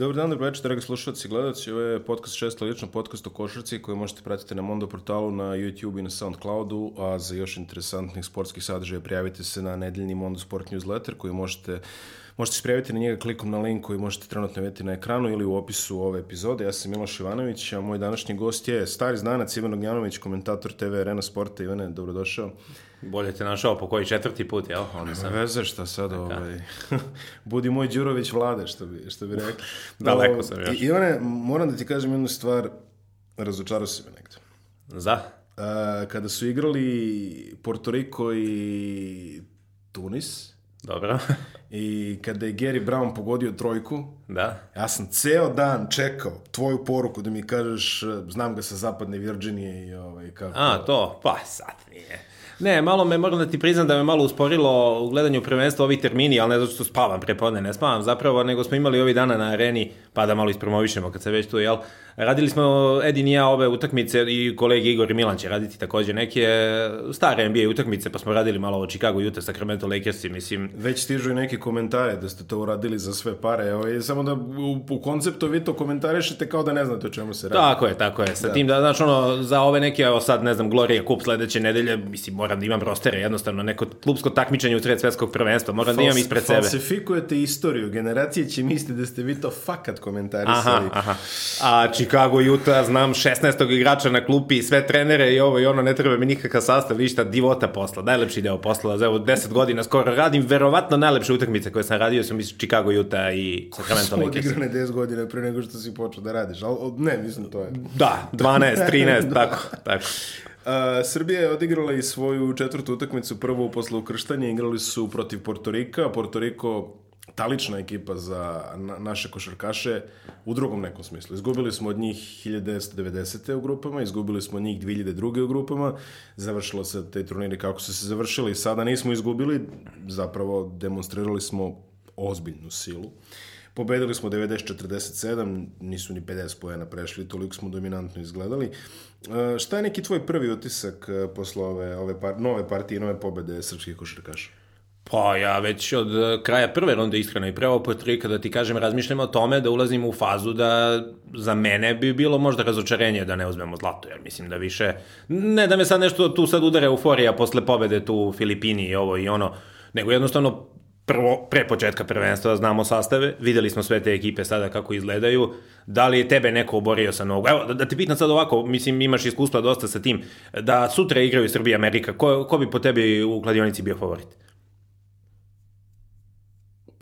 Dobar dan, dobro večer, dragi slušalci i gledalci. Ovo je podcast šesto lično, podcast o košarci koji možete pratiti na Mondo portalu, na YouTube i na Soundcloudu, a za još interesantnih sportskih sadržaja prijavite se na nedeljni Mondo Sport newsletter koji možete Možete se prijaviti na njega klikom na link koji možete trenutno vidjeti na ekranu ili u opisu ove epizode. Ja sam Miloš Ivanović, a moj današnji gost je stari znanac Ivan Ognjanović, komentator TV Arena Sporta. Ivane, dobrodošao. Bolje te našao po koji četvrti put, jel? Onda sam... Veze šta sad, ovaj... Budi moj Đurović vlade, što bi, što bi rekli. Daleko sam još. Ivane, moram da ti kažem jednu stvar, razočarao si me negde. Za? Kada su igrali Porto Riko i Tunis, Dobro. I kada je Gary Brown pogodio trojku, da. ja sam ceo dan čekao tvoju poruku da mi kažeš znam ga sa zapadne Virginije i ovaj, kako... A, to? Pa sad nije. Ne, malo me, moram da ti priznam da me malo usporilo u gledanju prvenstva ovi termini, ali ne zato što spavam prepodne, ne spavam zapravo, nego smo imali ovi dana na areni, pa da malo ispromovišemo kad se već tu, jel? Radili smo, Edin i ja, ove utakmice i kolegi Igor i Milan će raditi takođe neke stare NBA utakmice, pa smo radili malo ovo Chicago, Utah, Sacramento, Lakersi, mislim. Već stižu i neki komentare da ste to uradili za sve pare, ovaj, samo da u, u konceptu vi to komentarišete kao da ne znate o čemu se radi. Tako je, tako je. Sa da. tim da, znači, ono, za ove neke, evo sad, ne znam, Gloria Cup sledeće nedelje, mislim, moram da imam rostere, jednostavno, neko klubsko takmičenje u sred svetskog prvenstva, moram Fals, da imam ispred sebe. Falsifikujete istoriju, generacije će misliti da ste vi to fakat komentarisali. Aha, aha. A Chicago, Utah, znam 16. igrača na klupi, sve trenere i ovo i ono, ne treba mi nikakav sastav, ništa, divota posla, najlepši deo posla, za evo 10 godina skoro radim, verovatno najlepše utakmice koje sam radio su mislim Chicago, Utah i Sacramento Lakers. Odigrane 10 godina pre nego što si počeo da radiš, ali ne, mislim to je. Da, 12, 13, da. tako, tako. Uh, Srbija je odigrala i svoju četvrtu utakmicu, prvu posle ukrštanja, igrali su protiv Portorika, Portoriko talična ekipa za na, naše košarkaše u drugom nekom smislu. Izgubili smo od njih 1990. u grupama, izgubili smo od njih 2002. u grupama, završilo se te turnire kako su se završili. Sada nismo izgubili, zapravo demonstrirali smo ozbiljnu silu. Pobedili smo 90-47, nisu ni 50 pojena prešli, toliko smo dominantno izgledali. E, šta je neki tvoj prvi utisak e, posle ove, ove par, nove partije, nove pobede srpskih košarkaša? Pa ja već od e, kraja prve runde iskreno i pre ovo potrika da ti kažem razmišljam o tome da ulazim u fazu da za mene bi bilo možda razočarenje da ne uzmemo zlato, jer mislim da više, ne da me sad nešto tu sad udare euforija posle pobede tu u Filipini i ovo i ono, nego jednostavno prvo, pre početka prvenstva znamo sastave, videli smo sve te ekipe sada kako izgledaju, da li je tebe neko oborio sa nogu? Evo, da, da te pitan sad ovako, mislim imaš iskustva dosta sa tim, da sutra igraju Srbija Amerika, ko, ko bi po tebi u kladionici bio favorit?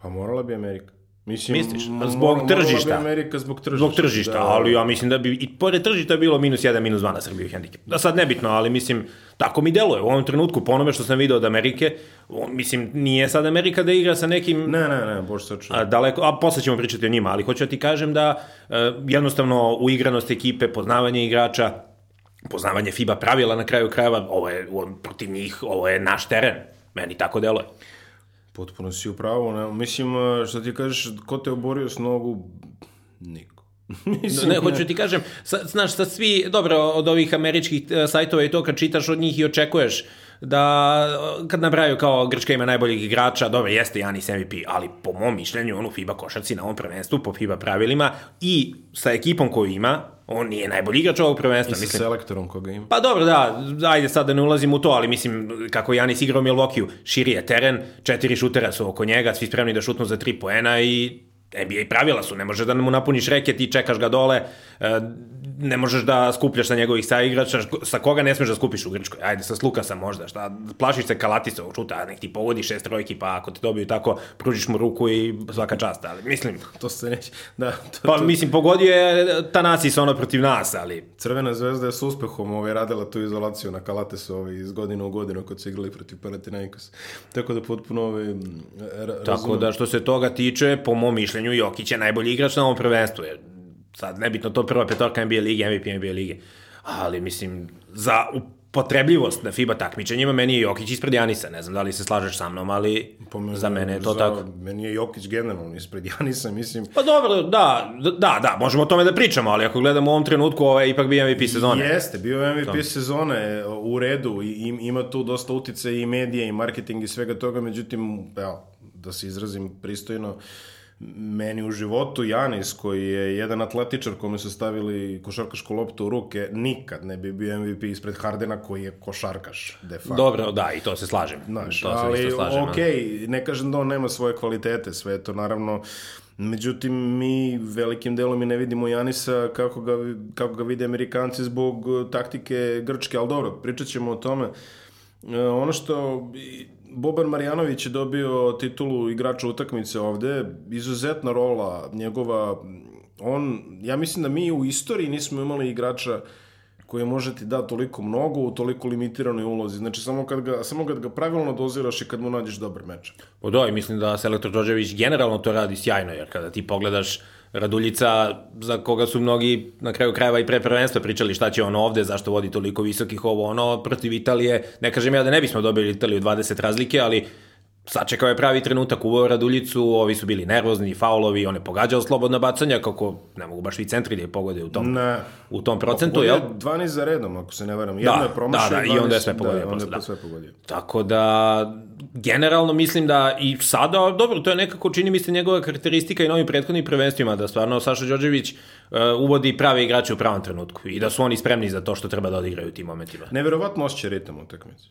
Pa morala bi Amerika. Mislim, Misliš? Zbog tržišta. Morala bi Amerika zbog tržišta. Zbog tržišta, da, ali ja mislim da bi, i pored tržišta je bilo minus 1, minus 2 na Srbiju hendikep. Da sad nebitno, ali mislim, tako mi deluje. U ovom trenutku, po onome što sam video od Amerike, mislim, nije sad Amerika da igra sa nekim... Ne, ne, ne, bož sačno. A, daleko, a posle ćemo pričati o njima, ali hoću da ti kažem da uh, jednostavno uigranost ekipe, poznavanje igrača, poznavanje FIBA pravila na kraju krajeva, ovo je protiv njih, ovo je naš teren. Meni tako deluje. Potpuno si u pravu. Ne? Mislim, što ti kažeš, ko te oborio s nogu? Niko. Mislim, ne, hoću ti kažem, sa, znaš, sa svi, dobro, od ovih američkih e, sajtova i to kad čitaš od njih i očekuješ da kad nabraju kao Grčka ima najboljih igrača, dobro, jeste Janis MVP, ali po mom mišljenju on u FIBA košarci na ovom prvenstvu po FIBA pravilima i sa ekipom koju ima, on nije najbolji igrač ovog prvenstva. I sa mislim. selektorom koga ima. Pa dobro, da, ajde sad da ne ulazim u to, ali mislim, kako Janis igrao Milvokiju, širi je teren, četiri šutera su oko njega, svi spremni da šutnu za tri poena i NBA pravila su, ne možeš da mu napuniš reket i čekaš ga dole, e, ne možeš da skupljaš sa njegovih saigrača, sa koga ne smeš da skupiš u Grčkoj, ajde, sa Slukasa možda, šta, plašiš se Kalatisa u šuta, nek ti pogodi šest trojki, pa ako te dobiju tako, pružiš mu ruku i svaka čast, ali mislim... To se neće, da. To, pa to... mislim, pogodio je Tanasis ono protiv nas, ali... Crvena zvezda je s uspehom ovaj, radila tu izolaciju na Kalatesu ovaj, iz godine u godinu kod su igrali protiv Panathinaikos. Tako da potpuno ovaj, ra Tako da što se toga tiče, po mom mišljenju, Jokić je najbolji igrač na ovom prvenstvu, jer sad nebitno to prva petorka NBA lige, MVP NBA lige, ali mislim, za potrebljivost na FIBA takmičenjima, meni je Jokić ispred Janisa, ne znam da li se slažeš sa mnom, ali Pomenu, za mene je to za, tako. Meni je Jokić generalno ispred Janisa, mislim. Pa dobro, da, da, da, možemo o tome da pričamo, ali ako gledamo u ovom trenutku, ovo je ipak bio MVP sezone. Jeste, bio je MVP to. sezone u redu, i, ima tu dosta utice i medije i marketing i svega toga, međutim, evo, da se izrazim pristojno, meni u životu Janis, koji je jedan atletičar kome su stavili košarkašku loptu u ruke, nikad ne bi bio MVP ispred Hardena, koji je košarkaš, de facto. Dobro, da, i to se slažem. Znaš, to se ali isto slažem. ok, ne kažem da on nema svoje kvalitete, sve je to naravno Međutim, mi velikim delom i ne vidimo Janisa kako ga, kako ga vide Amerikanci zbog taktike Grčke, ali dobro, pričat ćemo o tome. E, ono što Boban Marjanović je dobio titulu igrača utakmice ovde, izuzetna rola njegova, on, ja mislim da mi u istoriji nismo imali igrača koji može ti da toliko mnogo u toliko limitiranoj ulozi. Znači, samo kad ga, samo kad ga pravilno doziraš i kad mu nađeš dobar meč. Pa da, mislim da Selektor Đorđević generalno to radi sjajno, jer kada ti pogledaš Raduljica, za koga su mnogi na kraju krajeva i pre prvenstva pričali šta će on ovde, zašto vodi toliko visokih ovo ono, protiv Italije, ne kažem ja da ne bismo dobili Italiju 20 razlike, ali sačekao je pravi trenutak, uveo Raduljicu, ovi su bili nervozni, faulovi, on je pogađao slobodna bacanja, kako ne mogu baš i centri da je pogode u tom, Ne. u tom procentu, jel? je 12 za redom, ako se ne varam. Jedno je promašao da, da, i onda je sve pogodio Da, onda je da. sve pogodio. Tako da, generalno mislim da i sada, dobro, to je nekako, čini mi se, njegova karakteristika i novim prethodnim prvenstvima, da stvarno Saša Đorđević uh, uvodi prave igrače u pravom trenutku i da su oni spremni za to što treba da odigraju u tim momentima. Neverovatno osjeća ritam utakmice.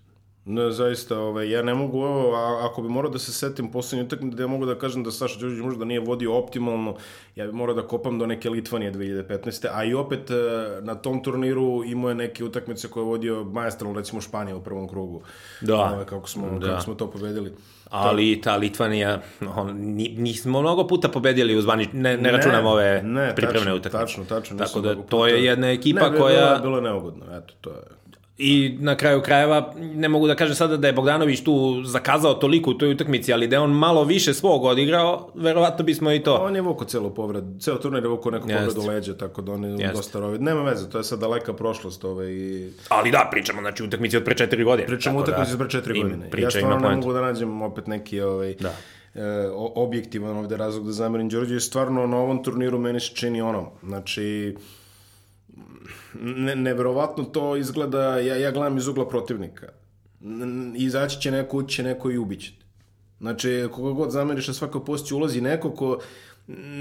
Ne, zaista, ovaj, ja ne mogu ovo, a, ako bi morao da se setim poslednje utakmice, da ja mogu da kažem da Saša Đorđević možda nije vodio optimalno, ja bi morao da kopam do neke Litvanije 2015. A i opet e, na tom turniru imao je neke utakmice koje je vodio majestralno, recimo Španija u prvom krugu. Da. Ovaj, kako, smo, Da. kako smo to pobedili. Ali ta Litvanija, on, ni- nismo mnogo puta pobedili u zvani, ne, ne računam ove ne, pripremne tačno, utakmice. Tačno, tačno. Tako da to je jedna ekipa ne, koja... Bilo je neugodno, eto, to je... I na kraju krajeva, ne mogu da kažem sada da je Bogdanović tu zakazao toliko u toj utakmici, ali da je on malo više svog odigrao, verovatno bismo i to. On je vuko celu povredu, ceo turnir je vuko neku povredu leđa, tako da on je Jeste. dosta rovi. Nema veze, to je sad daleka prošlost ovaj, i Ali da, pričamo, znači, utakmici od pre četiri godine. pričamo Tako utakmici da, pre četiri godine. ja Priča stvarno ima ne mogu da nađem opet neki ovaj, Da. e, objektivan ovde razlog da zamerim Đorđe. Stvarno na ovom turniru meni se čini ono, znači ne, neverovatno to izgleda, ja, ja gledam iz ugla protivnika. Izaći će neko, ući će neko i ubiće. te. Znači, koga god zameriš na svakoj posti ulazi neko ko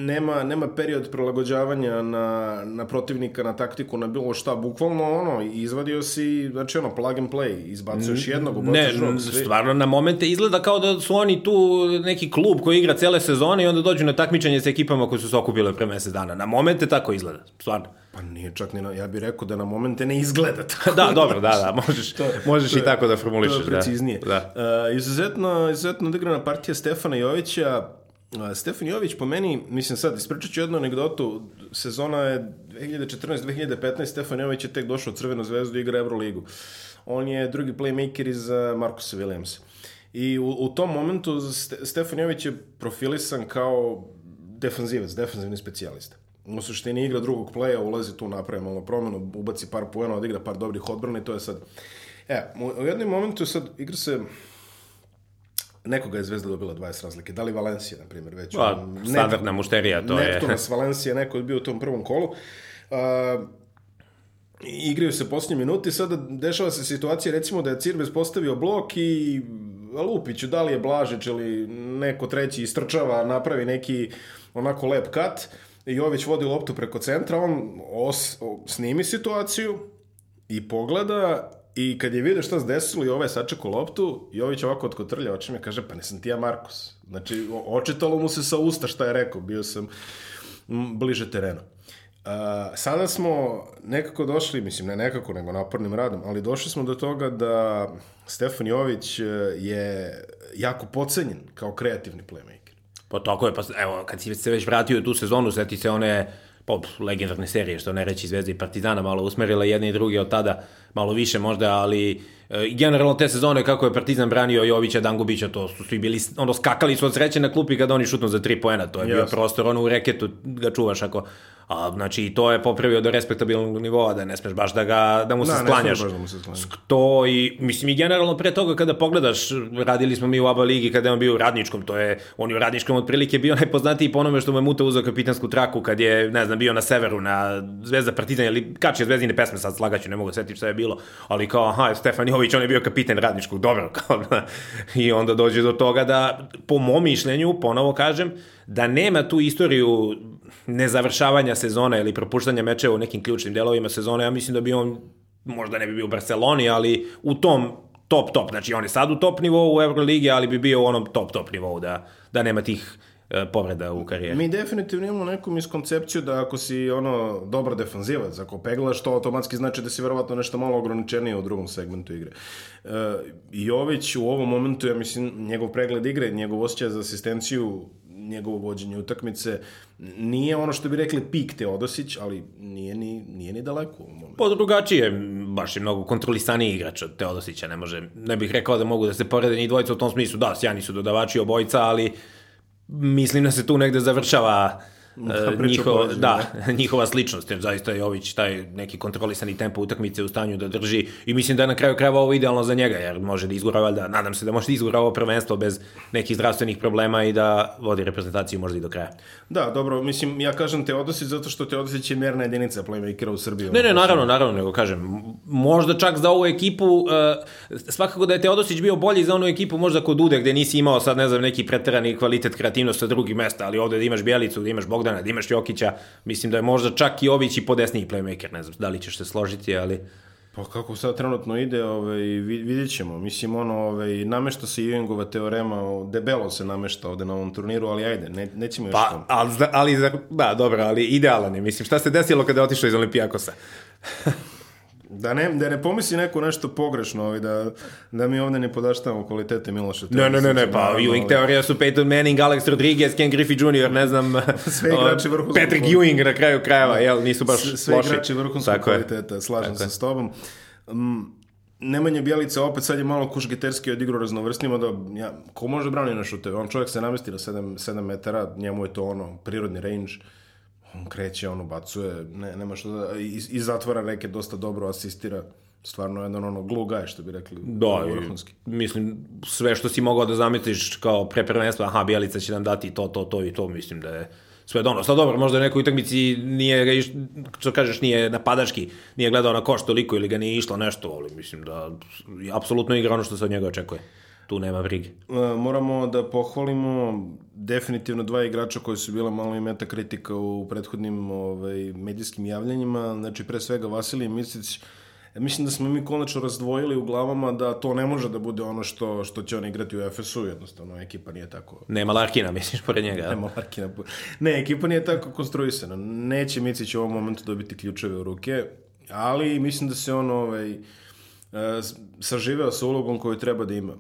nema, nema period prilagođavanja na, na protivnika, na taktiku, na bilo šta, bukvalno ono, izvadio si, znači ono, plug and play, izbacuješ jednog, Ne, ubaciš drugog, svi. stvarno na momente izgleda kao da su oni tu neki klub koji igra cele sezone i onda dođu na takmičenje sa ekipama koje su se okupile pre mesec dana. Na momente tako izgleda, stvarno. Pa nije čak ni na, ja bih rekao da na momente ne izgleda tako. Da, dobro, da, da, možeš, možeš i tako da formulišeš. To je preciznije. Da. Da. Uh, izuzetno, izuzetno odigrana partija Stefana Jovića. Uh, Stefan Jović po meni, mislim sad, ispričat ću jednu anegdotu, sezona je 2014-2015, Stefan Jović je tek došao u Crvenu zvezdu i igra Euroligu. On je drugi playmaker iz uh, Markusa Williamsa. I u, u tom momentu Ste, Stefan Jović je profilisan kao defanzivac, defanzivni specijalista. U suštini igra drugog playa, ulazi tu, napravi malo promenu, ubaci par poena, odigra par dobrih odbrana i to je sad... E, u, jednom momentu sad igra se nekoga je Zvezda dobila 20 razlike. Da li Valencija, na primjer, već? Pa, standardna mušterija, to je. Neptunas, Valencija, neko je bio u tom prvom kolu. A, igraju se posljednje minuti, sada dešava se situacija recimo da je Cirbes postavio blok i Lupić, da li je Blažić ili neko treći istrčava, napravi neki onako lep kat Jović vodi loptu preko centra, on os, snimi situaciju i pogleda i kad je vidio šta se desilo i ovaj sačekao loptu, Jović ovako otkotrlja očima i kaže, pa nisam ti ja Markus. Znači, očitalo mu se sa usta šta je rekao, bio sam bliže terenu. Uh, sada smo nekako došli, mislim ne nekako, nego napornim radom, ali došli smo do toga da Stefan Jović e, je jako pocenjen kao kreativni playmaker. Pa tako je, pa evo, kad si se već vratio tu sezonu, seti se one pop, legendarne serije, što ne reći Zvezda i Partizana, malo usmerila jedne i druge od tada, malo više možda, ali e, generalno te sezone kako je Partizan branio Jovića, Dangubića, to su svi bili, ono, skakali su od sreće na klupi kada oni šutnu za tri poena, to je bio Jasno. prostor, ono u reketu ga čuvaš ako, A, znači, i to je popravio do respektabilnog nivoa, da ne smeš baš da, ga, da mu se Da, sklanjaš. baš da mu se sklanjaš. To i, mislim, i generalno pre toga kada pogledaš, radili smo mi u ABA ligi kada je on bio u radničkom, to je, on je u radničkom otprilike bio najpoznatiji po onome što mu je Muta uzeo kapitansku traku kad je, ne znam, bio na severu, na Zvezda Partizan, ili kači je Zvezdine pesme, sad slagaću, ne mogu setiti šta je bilo, ali kao, aha, Stefan Jović, on je bio kapiten radničkog, dobro, kao, da. i onda dođe do toga da, po mom mišljenju, ponovo kažem, da nema tu istoriju nezavršavanja sezone ili propuštanja mečeva u nekim ključnim delovima sezone, ja mislim da bi on možda ne bi bio u Barceloni, ali u tom top top, znači on je sad u top nivou u Euroligi, ali bi bio u onom top top nivou da, da nema tih e, povreda u karijeri. Mi definitivno imamo neku miskoncepciju da ako si ono dobar defanzivac, ako peglaš, to automatski znači da si verovatno nešto malo ograničeniji u drugom segmentu igre. E, Jović u ovom momentu, ja mislim, njegov pregled igre, njegov osjećaj za asistenciju, njegovo vođenje utakmice, nije ono što bi rekli pik Teodosić, ali nije ni, nije ni daleko u. Pa drugačije, baš je mnogo kontrolisaniji igrač od Teodosića, ne može, ne bih rekao da mogu da se porede ni dvojica u tom smislu, da, sjajni su dodavači obojica, ali mislim da se tu negde završava e, priča njihova, poređenja, da, njihova sličnost, jer zaista je Jović taj neki kontrolisani tempo utakmice u stanju da drži i mislim da je na kraju krajeva ovo idealno za njega, jer može da izgura, valjda, nadam se da može da izgura ovo prvenstvo bez nekih zdravstvenih problema i da vodi reprezentaciju možda i do kraja. Da, dobro, mislim, ja kažem Teodosić zato što Teodosić je mjerna jedinica playmakera u Srbiji. Ne, ne, naravno, naravno, nego kažem, možda čak za ovu ekipu, uh, svakako da je Teodosić bio bolji za onu ekipu možda kod Ude, gde nisi imao sad, ne znam, neki preterani kvalitet kreativnost sa drugih mesta, ali ovde da imaš Bjelicu, da imaš Bogdana, da imaš Jokića, mislim da je možda čak i Ović i podesniji playmaker, ne znam da li ćeš se složiti, ali... Pa kako sad trenutno ide, ovaj, vid- vidjet ćemo. Mislim, ono, ovaj, namešta se Ewingova teorema, debelo se namešta ovde na ovom turniru, ali ajde, ne, nećemo još Pa, to. ali, ali, da, dobro, ali idealan je, mislim, šta se desilo kada je otišao iz Olimpijakosa? Da ne, da ne pomisli neko nešto pogrešno, ovaj, da, da mi ovde ne podaštavamo kvalitete Miloša. Ne, ne, ne, ne, pa Ewing ovaj, teorija su Peyton Manning, Alex Rodriguez, Ken Griffey Jr., ne znam, Sve igrači vrhunskog Patrick. Ewing na kraju krajeva, jel, nisu baš Sve, sve loši. igrači vrhunskog kvaliteta, slažem Tako se je. s tobom. Um, Nemanja Bjelica opet sad je malo kušgeterski odigrao raznovrsnima da ja, ko može brani na šuteve? On čovjek se namesti na 7, 7 metara, njemu je to ono prirodni range, on kreće, on ubacuje, ne, nema što da, i, i zatvara reke dosta dobro, asistira, stvarno jedan ono glue guy, što bi rekli, Da, vrhunski. mislim, sve što si mogao da zamisliš kao pre prvenstva, aha, Bijelica će nam dati to, to, to i to, mislim da je sve dono. Sad dobro, možda u nekoj utakmici nije što kažeš, nije napadački, nije gledao na koš toliko ili ga nije išlo nešto, ali mislim da apsolutno igra ono što se od njega očekuje. Tu nema brige. E, moramo da pohvalimo definitivno dva igrača koji su bila malo i meta kritika u prethodnim ovaj, medijskim javljanjima. Znači, pre svega Vasilij Micić, e, mislim da smo mi konačno razdvojili u glavama da to ne može da bude ono što, što će on igrati u Efesu, jednostavno ekipa nije tako Nema Larkina, misliš, pored njega. Nema Larkina. Ne, ekipa nije tako konstruisana. Neće Micić u ovom momentu dobiti ključeve u ruke, ali mislim da se on ovaj, e, saživeo sa ulogom koju treba da ima.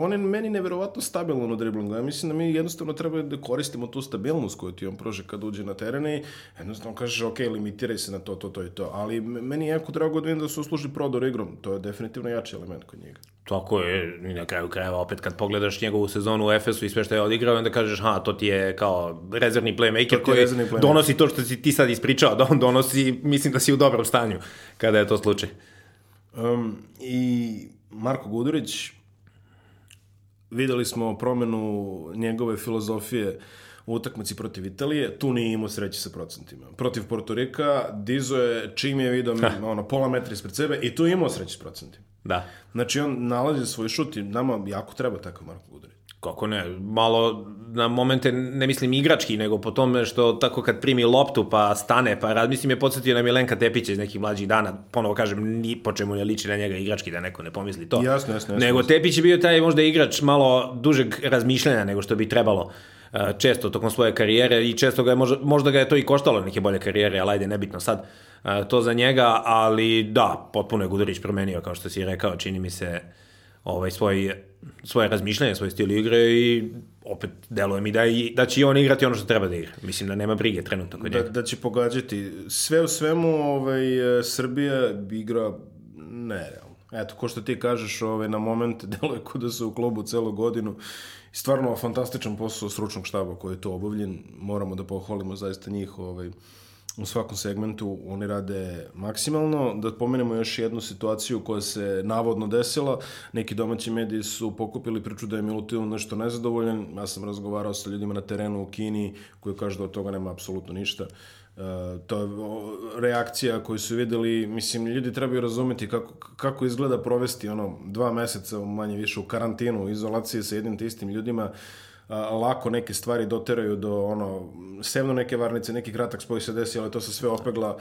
On je meni neverovatno stabilan u driblingu. Ja mislim da mi jednostavno treba da koristimo tu stabilnost koju ti on prože kad uđe na teren i jednostavno kažeš, ok, limitiraj se na to, to, to i to. Ali meni je jako drago da vidim da se usluži prodor igrom. To je definitivno jači element kod njega. Tako je, i na kraju krajeva opet kad pogledaš njegovu sezonu u Efesu i sve što je odigrao, onda kažeš, ha, to ti je kao rezervni playmaker koji rezervni playmaker. donosi to što si ti sad ispričao, da on donosi, mislim da si u dobrom stanju kada je to slučaj. Um, I Marko Gudurić, videli smo promenu njegove filozofije u utakmici protiv Italije, tu nije imao sreće sa procentima. Protiv Portorika, Dizo je čim je vidio ono, pola metra ispred sebe i tu je imao sreće s procentima. Da. Znači on nalazi svoj šut i nama jako treba takav Marko Gudurić. Kako ne, malo na momente, ne mislim igrački, nego po tome što tako kad primi loptu pa stane, pa rad, mislim je podsjetio na Milenka Tepića iz nekih mlađih dana, ponovo kažem, ni po čemu ne liči na njega igrački, da neko ne pomisli to. Jasno, jasno, jasno, Nego. Tepić je bio taj možda igrač malo dužeg razmišljanja nego što bi trebalo uh, često tokom svoje karijere i često ga je, možda, možda ga je to i koštalo neke bolje karijere, ali ajde, nebitno sad uh, to za njega, ali da, potpuno je Gudurić promenio, kao što si rekao, čini mi se ovaj svoj, svoje razmišljanje, svoj stil igre i opet deluje mi da, i, da će i on igrati ono što treba da igra. Mislim da nema brige trenutno kod Da, njega. da će pogađati. Sve u svemu ovaj, e, Srbija igra nerealno. Eto, ko što ti kažeš, ovaj, na momente deluje kod da su u klubu celu godinu. Stvarno fantastičan posao stručnog štaba koji je to obavljen. Moramo da pohvalimo zaista njih. Ovaj. U svakom segmentu oni rade maksimalno. Da pomenemo još jednu situaciju koja se navodno desila. Neki domaći mediji su pokupili priču da je Milutinov nešto nezadovoljan. Ja sam razgovarao sa ljudima na terenu u Kini koji kažu da od toga nema apsolutno ništa. Uh, to je reakcija koju su videli, mislim, ljudi trebaju razumeti kako, kako izgleda provesti ono dva meseca manje više u karantinu, u izolaciji sa jednim te istim ljudima. Uh, lako neke stvari doteraju do ono, sevno neke varnice, neki kratak spoj se desi, ali to se sve opegla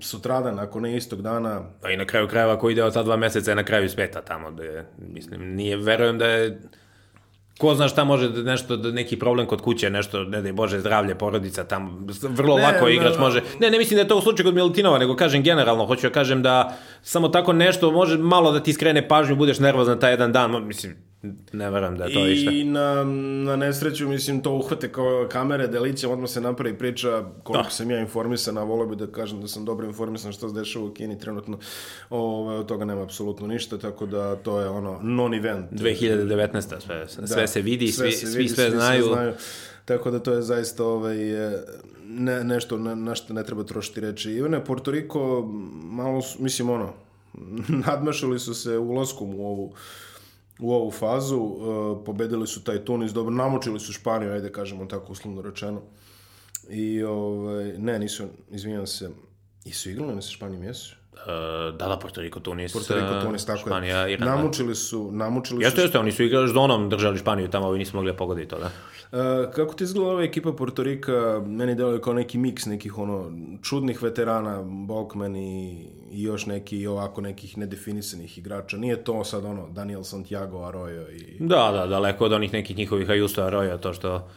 sutradan, ako ne istog dana. Pa i na kraju krajeva ko ide od ta dva meseca je na kraju sveta tamo, da je, mislim, nije, verujem da je ko zna šta može da nešto, da neki problem kod kuće, nešto, ne daj Bože, zdravlje, porodica, tamo, vrlo ne, lako ne, igrač ne, može, ne, ne mislim da je to u slučaju kod Milutinova, nego kažem generalno, hoću da kažem da samo tako nešto može malo da ti skrene pažnju, budeš nervozan taj jedan dan, mislim, Ne verujem da je to I išta. I na, na nesreću, mislim, to uhvate kao kamere, deliće, odmah se napravi priča koliko da. sam ja informisan, a volio bi da kažem da sam dobro informisan što se dešava u Kini trenutno. Ove, od toga nema apsolutno ništa, tako da to je ono non-event. 2019. sve, sve da, se vidi, sve svi, se vidi, svi sve svi znaju. Sve znaju. Tako da to je zaista ovaj, ne, nešto na, na što ne treba trošiti reći. Ivane, Porto Riko, malo, mislim, ono, nadmašali su se ulaskom u ovu u ovu fazu, uh, pobedili su taj Tunis, dobro, namučili su Španiju, ajde kažemo tako uslovno rečeno. I, ovaj, ne, nisu, izvinjam se, i su igrali na Španijom, jesu? Uh, da, da, Porto Riko, Tunis, Porto Riko, Tunis, tako Španija. Iran, namučili su, namučili jeste, su... Jeste, oni su igrali s Donom, držali Španiju tamo, ovi nismo mogli da pogoditi to, da? Uh, kako ti izgleda ova ekipa Porto Rika? Meni deluje kao neki miks nekih ono čudnih veterana, Balkman i, i još neki ovako nekih nedefinisanih igrača. Nije to sad ono Daniel Santiago, Arroyo i... Da, da, daleko od onih nekih njihovih Ayuso, Arroyo, to što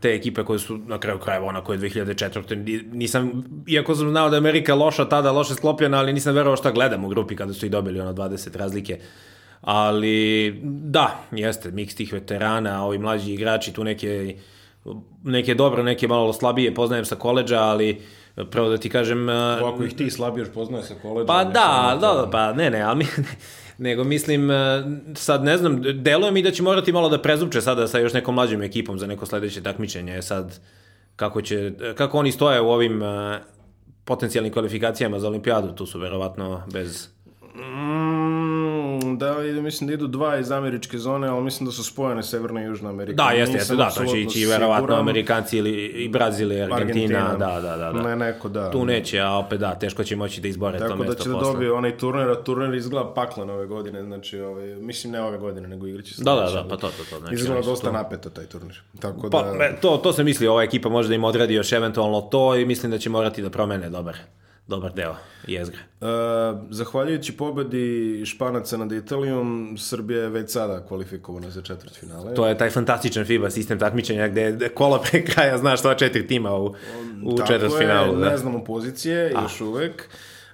te ekipe koje su na kraju krajeva ona koje 2004. nisam, iako sam znao da je Amerika loša tada, loše sklopljena, ali nisam verovao šta gledam u grupi kada su i dobili ono 20 razlike. Ali da, jeste, miks tih veterana, ovi mlađi igrači, tu neke, neke dobro, neke malo slabije poznajem sa koleđa, ali pravo da ti kažem... Ako ih ti slabije još poznaje sa koleđa... Pa da, da, da, pa ne, ne, ali mi, nego mislim, e, sad ne znam, deluje mi da će morati malo da prezupče sada sa još nekom mlađim ekipom za neko sledeće takmičenje, sad kako, će, kako oni stoje u ovim e, potencijalnim kvalifikacijama za olimpijadu, tu su verovatno bez... Mm, da, mislim da idu dva iz američke zone, ali mislim da su spojene Severna i Južna Amerika. Da, jeste, jeste, da, to će ići verovatno Amerikanci ili i Brazil i Argentina, Argentina, da, da, da, da. Ne, neko, da. Tu neće, a opet da, teško će moći da izbore Tako to mesto Tako da će da dobije onaj turnir, a turnir izgleda paklan ove godine, znači, ove, mislim ne ove godine, nego igriće se. Da, da, da, pa to, to, to. Znači, izgleda dosta to... napeto taj turnir. Tako pa, da... to, to se misli, ova ekipa može da im odredi još eventualno to i mislim da će morati da promene dobar dobar deo jezgra. Uh, zahvaljujući pobedi Španaca nad Italijom, Srbija je već sada kvalifikovana za četvrt finale. To je taj fantastičan FIBA sistem takmičenja gde kolo pre kraja znaš sva četiri tima u, u četvrt finalu. Da. ne znamo pozicije A. još uvek.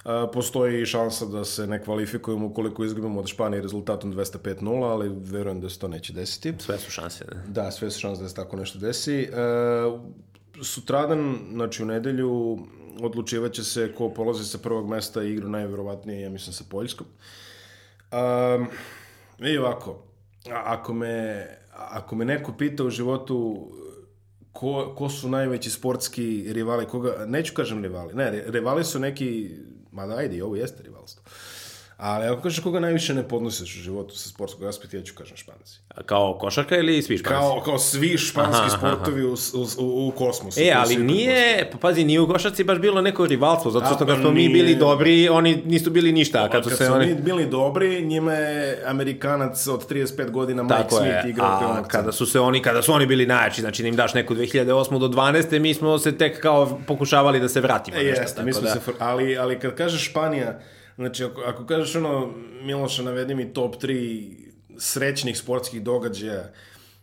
Uh, postoji šansa da se ne kvalifikujemo ukoliko izgubimo od Španije rezultatom 205-0, ali verujem da se to neće desiti. Sve su šanse. Da, da sve su šanse da se tako nešto desi. Uh, sutradan, znači u nedelju, odlučivaće se ko polazi sa prvog mesta i igra najverovatnije, ja mislim, sa Poljskom. Um, I ovako, ako me, ako me neko pita u životu ko, ko su najveći sportski rivali, koga, neću kažem rivali, ne, rivali su neki, mada ajde, ovo jeste Ali ako kažeš koga najviše ne podnosiš u životu sa sportskog aspekta, ja ću kažem španci. A kao košarka ili svi španci? Kao, kao svi španski aha, sportovi aha. U, u, u kosmosu. E, ali nije, pa pazi, nije u košarci baš bilo neko rivalstvo, zato što da, kad smo mi bili dobri, oni nisu bili ništa. Kad, kad su, oni... mi bili dobri, njima je Amerikanac od 35 godina Mike Tako Smith igrao A kada su se oni, kada su oni bili najjači, znači da im daš neku 2008. do 12. mi smo se tek kao pokušavali da se vratimo. E, jeste, mi smo da... se, ali, ali kad kažeš Španija, Znači, ako, ako kažeš ono, Miloša, navedi mi top 3 srećnih sportskih događaja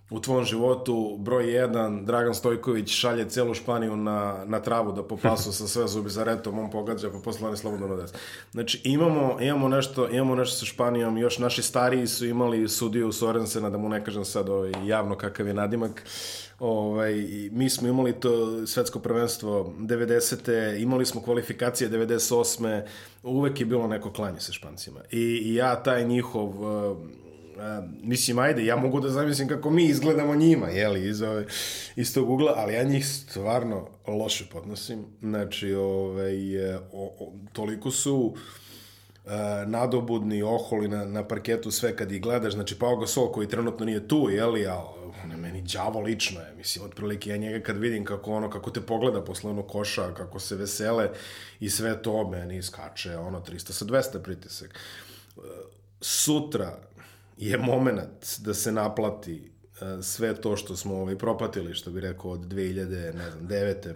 u tvom životu, broj 1, Dragan Stojković šalje celu Španiju na, na travu da popasu sa sve zubi za retom, on pogađa, pa posle oni slobodno des. Znači, imamo, imamo, nešto, imamo nešto sa Španijom, još naši stariji su imali sudiju Sorensena, da mu ne kažem sad ovaj, javno kakav je nadimak, uh, Ovaj, mi smo imali to svetsko prvenstvo 90. imali smo kvalifikacije 98. Uvek je bilo neko klanje sa Špancima. I, i ja taj njihov uh, mislim, ajde, ja mogu da zamislim kako mi izgledamo njima, jeli, iz, ove, iz tog ugla, ali ja njih stvarno loše podnosim. Znači, ovaj, o, o, toliko su uh, nadobudni, oholi na, na parketu, sve kad ih gledaš, znači Pau Gasol koji trenutno nije tu, jeli, ali on je meni đavo lično je, mislim, otprilike ja njega kad vidim kako ono, kako te pogleda posle ono koša, kako se vesele i sve to meni skače, ono, 300 sa 200 pritisak. Uh, sutra je moment da se naplati uh, sve to što smo ovaj, propatili, što bi rekao, od 2000, ne znam, 9.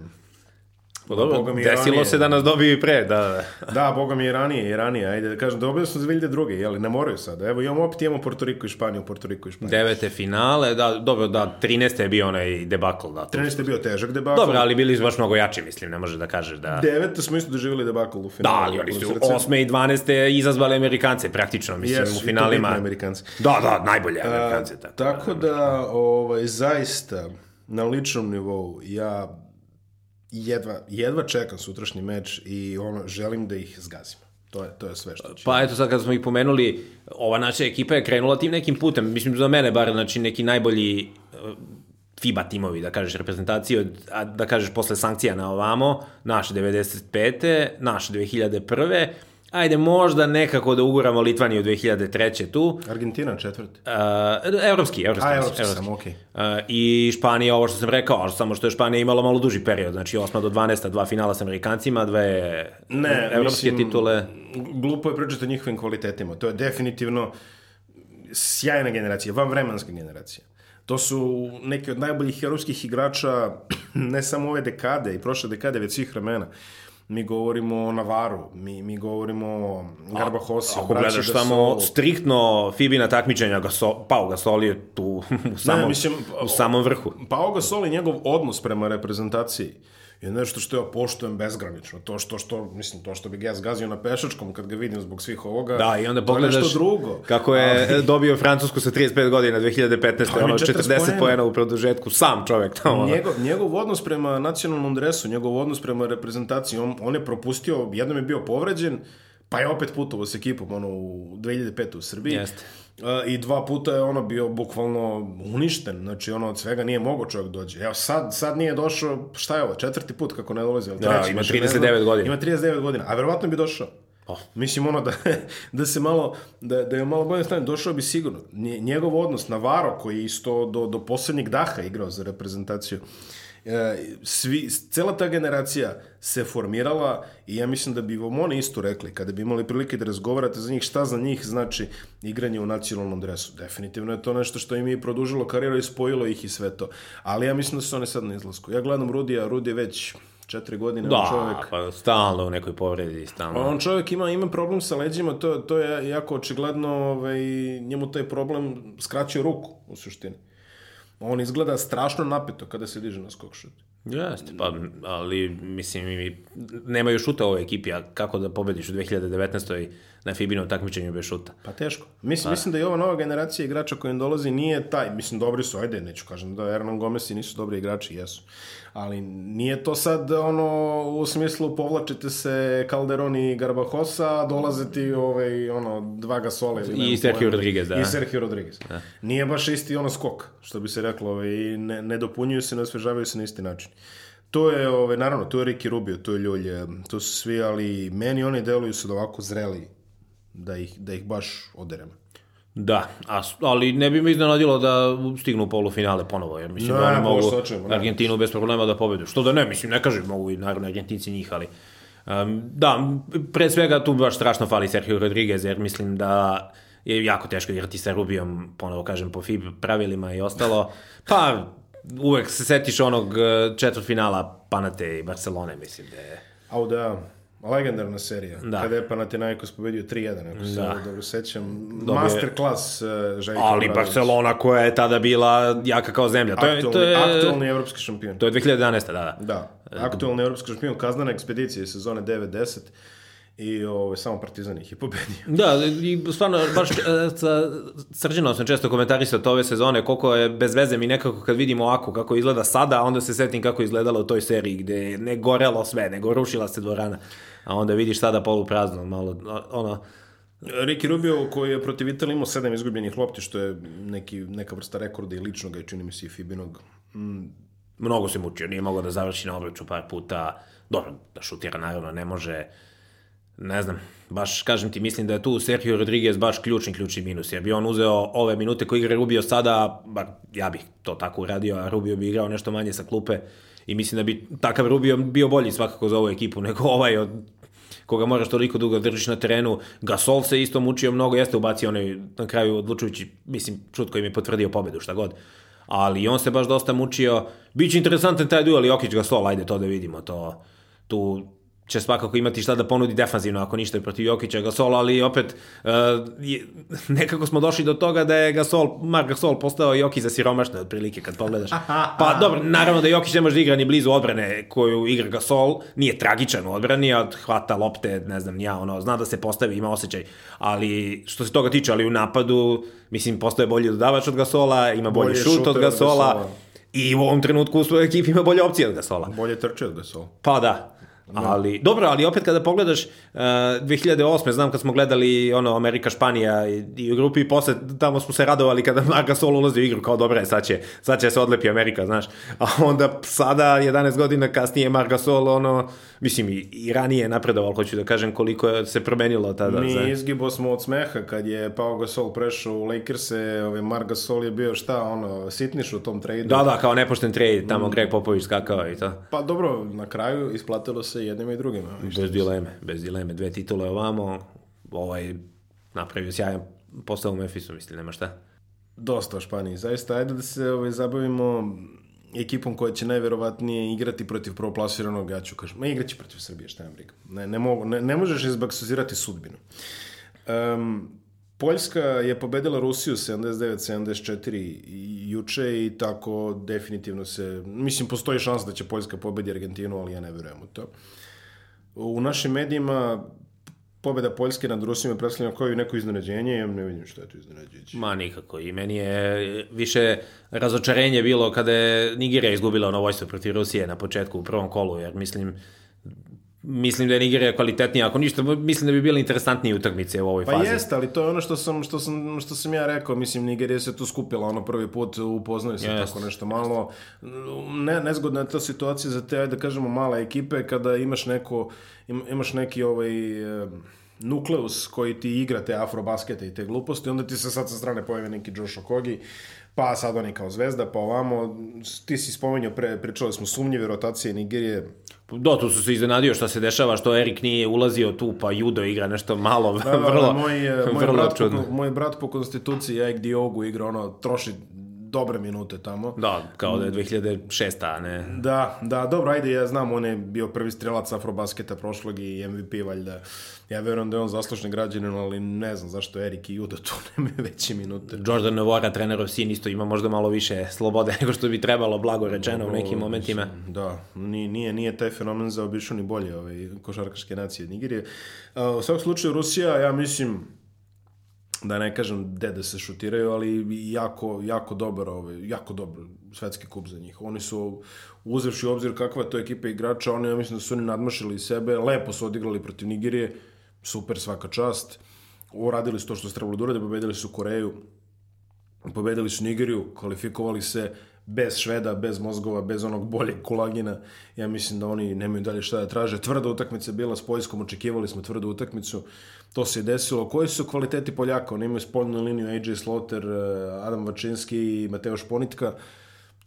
Pa dobro, desilo ranije. se da nas dobiju i pre, da, da. da, boga mi i ranije, i ranije, ajde da kažem, dobili smo 2002. jeli, ne moraju sad, evo imamo opet imamo Porto Riko i Španiju, Porto Riko i Španiju. Devete finale, da, dobro, da, 13. je bio onaj debakl, da. 13. je bio težak debakl. Dobro, ali bili su baš mnogo jači, mislim, ne može da kažeš da... Devete smo isto doživjeli debakl u finalu. Da, ali oni su 8. i 12. izazvali Amerikance, praktično, mislim, yes, u finalima. Yes, Amerikanci. Da, da, najbolje Amerikanci. Tako, tako da, ovaj, zaista, na ličnom nivou, ja jedva, jedva čekam sutrašnji meč i ono, želim da ih zgazimo. To je, to je sve što ću. Pa eto sad kad smo ih pomenuli, ova naša ekipa je krenula tim nekim putem, mislim za mene bar, znači neki najbolji uh, FIBA timovi, da kažeš, reprezentacije, od, a da kažeš posle sankcija na ovamo, naše 95. naše 2001 ajde, možda nekako da uguramo Litvaniju 2003. tu. Argentina četvrti. Uh, evropski, evropski. A, evropski, evropski. sam, okej. Okay. Uh, I Španija, ovo što sam rekao, samo što je Španija imala malo duži period, znači 8. do 12. dva finala sa Amerikancima, dve ne, evropske mislim, titule. Glupo je pričati o njihovim kvalitetima. To je definitivno sjajna generacija, vanvremenska generacija. To su neki od najboljih evropskih igrača ne samo ove dekade i prošle dekade, već svih vremena. Uh, mi govorimo o Navaru, mi, mi govorimo o Garbahosi, Ako gledaš samo striktno Fibina takmičenja, Gasol, Pau Gasol je tu u samom, ne, mislim, u samom vrhu. Pau Gasol i njegov odnos prema reprezentaciji je nešto što ja poštujem bezgranično. To što, što, mislim, to što bi ja zgazio na pešačkom kad ga vidim zbog svih ovoga, da, i onda pogledaš drugo. kako je Ali... dobio Francusku sa 35 godina 2015. ono 40 poena u produžetku, sam čovek tamo. Njegov, njegov odnos prema nacionalnom dresu, njegov odnos prema reprezentaciji, on, on je propustio, jednom je bio povređen, pa je opet putovao s ekipom ono, u 2005. u Srbiji. Jeste i dva puta je ono bio bukvalno uništen, znači ono od svega nije mogo čovjek dođe. Evo sad, sad nije došao, šta je ovo, četvrti put kako ne dolazi, ali da, treći, ima 39 godina. Ima 39 godina, a verovatno bi došao. Oh. Mislim ono da, da se malo, da, da je malo bolje stanje, došao bi sigurno. Njegov odnos na Varo koji je isto do, do poslednjeg daha igrao za reprezentaciju. Uh, svi, cela ta generacija se formirala i ja mislim da bi vam oni isto rekli, kada bi imali prilike da razgovarate za njih, šta za njih znači igranje u nacionalnom dresu. Definitivno je to nešto što im je produžilo karijeru i spojilo ih i sve to. Ali ja mislim da su oni sad na izlasku. Ja gledam Rudija, Rudi je već četiri godine da, čovjek. pa stalno u nekoj povredi, stalno. On čovjek ima, ima problem sa leđima, to, to je jako očigledno, ovaj, njemu taj problem skraćuje ruku, u suštini on izgleda strašno napeto kada se diže na skok šut. Jeste, pa, ali mislim, nemaju šuta u ovoj ekipi, a kako da pobediš u 2019. na Fibinom takmičenju bez šuta? Pa teško. Mislim, pa. mislim da i ova nova generacija igrača koja im dolazi nije taj, mislim, dobri su, ajde, neću kažem da Hernan Gomez i nisu dobri igrači, jesu ali nije to sad ono u smislu povlačite se Calderon i Garbahosa, dolaze ti ovaj, ono, dva Gasola ili I Sergio Rodriguez, da. I Sergio Rodriguez. Da. Nije baš isti ono skok, što bi se reklo, ovaj, ne, ne dopunjuju se, ne osvežavaju se na isti način. To je, ovaj, naravno, to je Ricky Rubio, to je Ljulj, to su svi, ali meni oni deluju su da ovako zreli, da ih, da ih baš oderemo. Da, a, ali ne bi me iznenadilo da stignu u polufinale ponovo, jer mislim ne, da oni mogu sočemo, Argentinu bez problema da pobedu. Što da ne, mislim, ne kažem, mogu i naravno Argentinci njih, ali um, da, pre svega tu baš strašno fali Sergio Rodriguez, jer mislim da je jako teško igrati sa Rubijom, ponovo kažem, po FIB pravilima i ostalo. Pa, uvek se setiš onog eh, četvrtfinala Panate i Barcelone, mislim da je... Au da, Legendarna serija. Da. Kada je Panathinaikos pobedio 3-1, ako se da. dobro sećam. Dobije... Masterclass uh, Željko Ali Obradović. Barcelona koja je tada bila jaka kao zemlja. To aktualni, je, to je, aktualni evropski šampion. To je 2011. da, da. Da, aktualni evropski šampion, kaznana ekspedicija sezone 9-10 i ovo, ovaj, samo Partizan ih je pobedio. Da, i stvarno, baš e, sa srđenom sam često komentarisao to ove sezone, koliko je bez veze mi nekako kad vidimo ovako kako izgleda sada, onda se setim kako izgledalo u toj seriji gde ne gorelo sve, nego rušila se dvorana a onda vidiš sada polu prazno, malo, ono, Ricky Rubio koji je protiv Italije imao sedam izgubljenih lopti, što je neki, neka vrsta rekorda i ličnog, i čini mi se i Fibinog. Mm, Mnogo se mučio, nije mogao da završi na obraču par puta. Dobro, da šutira naravno ne može. Ne znam, baš kažem ti, mislim da je tu Sergio Rodriguez baš ključni, ključni minus, jer bi on uzeo ove minute koje igra Rubio sada, bar ja bih to tako uradio, a Rubio bi igrao nešto manje sa klupe i mislim da bi takav Rubio bio bolji svakako za ovu ekipu nego ovaj od koga moraš toliko dugo da držiš na terenu. Gasol se isto mučio mnogo, jeste ubacio onaj na kraju odlučujući, mislim, šut koji mi je potvrdio pobedu, šta god. Ali on se baš dosta mučio. Biće interesantan taj duel Jokić Gasol, ajde to da vidimo. To, tu će svakako imati šta da ponudi defanzivno, ako ništa je protiv Jokića Gasola, ali opet uh, je, nekako smo došli do toga da je Gasol, Mark Gasol postao Jokić za siromašne otprilike kad pogledaš. Pa dobro, naravno da Jokić ne može da igra ni blizu odbrane koju igra Gasol, nije tragičan u odbrani, a hvata lopte, ne znam, ja, ono, zna da se postavi, ima osjećaj, ali što se toga tiče, ali u napadu, mislim, postoje bolji dodavač od Gasola, ima bolji, bolji šut od Gasola, od Gasola. I u ovom trenutku u svojoj ekipi ima bolje opcije od Gasola. Bolje trče od Gasola. Pa da. Ali, dobro, ali opet kada pogledaš uh, 2008. znam kad smo gledali ono Amerika Španija i, i u grupi i posle tamo smo se radovali kada Marc Gasol ulazi u igru kao dobre, sad će, sad će se odlepi Amerika, znaš. A onda sada 11 godina kasnije Marc Gasol ono mislim i, i ranije napredovalo, hoću da kažem koliko je se promenilo tada. Mi za... izgibo smo od smeha kad je Pau Gasol prešao u Lakers-e, ovaj Marc Gasol je bio šta, ono, sitniš u tom tradu. Da, da, kao nepošten trade, tamo mm. Greg Popović skakao i to. Pa dobro, na kraju isplatilo se jednima i drugima. Bez dileme, bez dileme. Dve titule ovamo, ovaj napravio sjajan posao u Memphisu, mislim, nema šta. Dosta o Španiji. Zaista, ajde da se ovaj, zabavimo ekipom koja će najverovatnije igrati protiv proplasiranog, ja ću kažem, ma igraće protiv Srbije, šta nam briga. Ne, ne, mogu, ne, ne možeš izbaksuzirati sudbinu. Um, Poljska je pobedila Rusiju 79-74 juče i tako definitivno se, mislim, postoji šans da će Poljska pobedi Argentinu, ali ja ne verujem u to. U našim medijima pobeda Poljske nad Rusima je predstavljena kao i neko iznenađenje, ja ne vidim što je to iznenađenje. Ma nikako, i meni je više razočarenje bilo kada je Nigerija izgubila ono vojstvo protiv Rusije na početku u prvom kolu, jer mislim mislim da je Nigerija kvalitetnija, ako ništa, mislim da bi bile interesantnije utakmice u ovoj pa fazi. Pa jeste, ali to je ono što sam, što sam, što sam ja rekao, mislim, Nigerija se tu skupila ono prvi put, upoznaju se yes. tako nešto malo. Ne, nezgodna je ta situacija za te, ajde da kažemo, male ekipe, kada imaš neko, imaš neki ovaj nukleus koji ti igra te afrobaskete i te gluposti, onda ti se sad sa strane pojavi neki Josh Okogi, pa sad oni kao zvezda, pa ovamo, ti si spomenuo, pre, pričali smo sumnjive rotacije Nigerije, Da, tu su se iznenadio šta se dešava, što Erik nije ulazio tu, pa Judo igra nešto malo, da, vrlo, da, moj, moj vrlo brat čudno. Po, moj brat po konstituciji, Eik Diogu igra, ono, troši dobre minute tamo. Da, kao da je 2006. a ne... Da, da, dobro, ajde, ja znam, on je bio prvi strelac Afrobasketa prošlog i MVP, valjda. Ja verujem da je on zaslužni građanin, ali ne znam zašto Erik i Judo tu nemaju veće minute. Jordan Novora, trenerov sin, isto ima možda malo više slobode nego što bi trebalo, blago rečeno u nekim momentima. Da, nije, nije, nije taj fenomen za obišao ni bolje ovaj, košarkaške nacije Nigerije. U svakom slučaju, Rusija, ja mislim, da ne kažem gde da se šutiraju, ali jako, jako dobar, ovaj, jako dobar svetski kup za njih. Oni su, uzevši obzir kakva je to ekipa igrača, oni, ja mislim da su oni nadmašili sebe, lepo su odigrali protiv Nigerije, super svaka čast, uradili su to što se trebalo da urade, pobedili su Koreju, pobedili su Nigeriju, kvalifikovali se bez Šveda, bez mozgova, bez onog boljeg kulagina. Ja mislim da oni nemaju dalje šta da traže. Tvrda utakmica bila s Poljskom, očekivali smo tvrdu utakmicu. To se desilo. Koji su kvaliteti Poljaka? Oni imaju spoljnu liniju AJ Slaughter, eh, Adam Vačinski i Mateo Šponitka.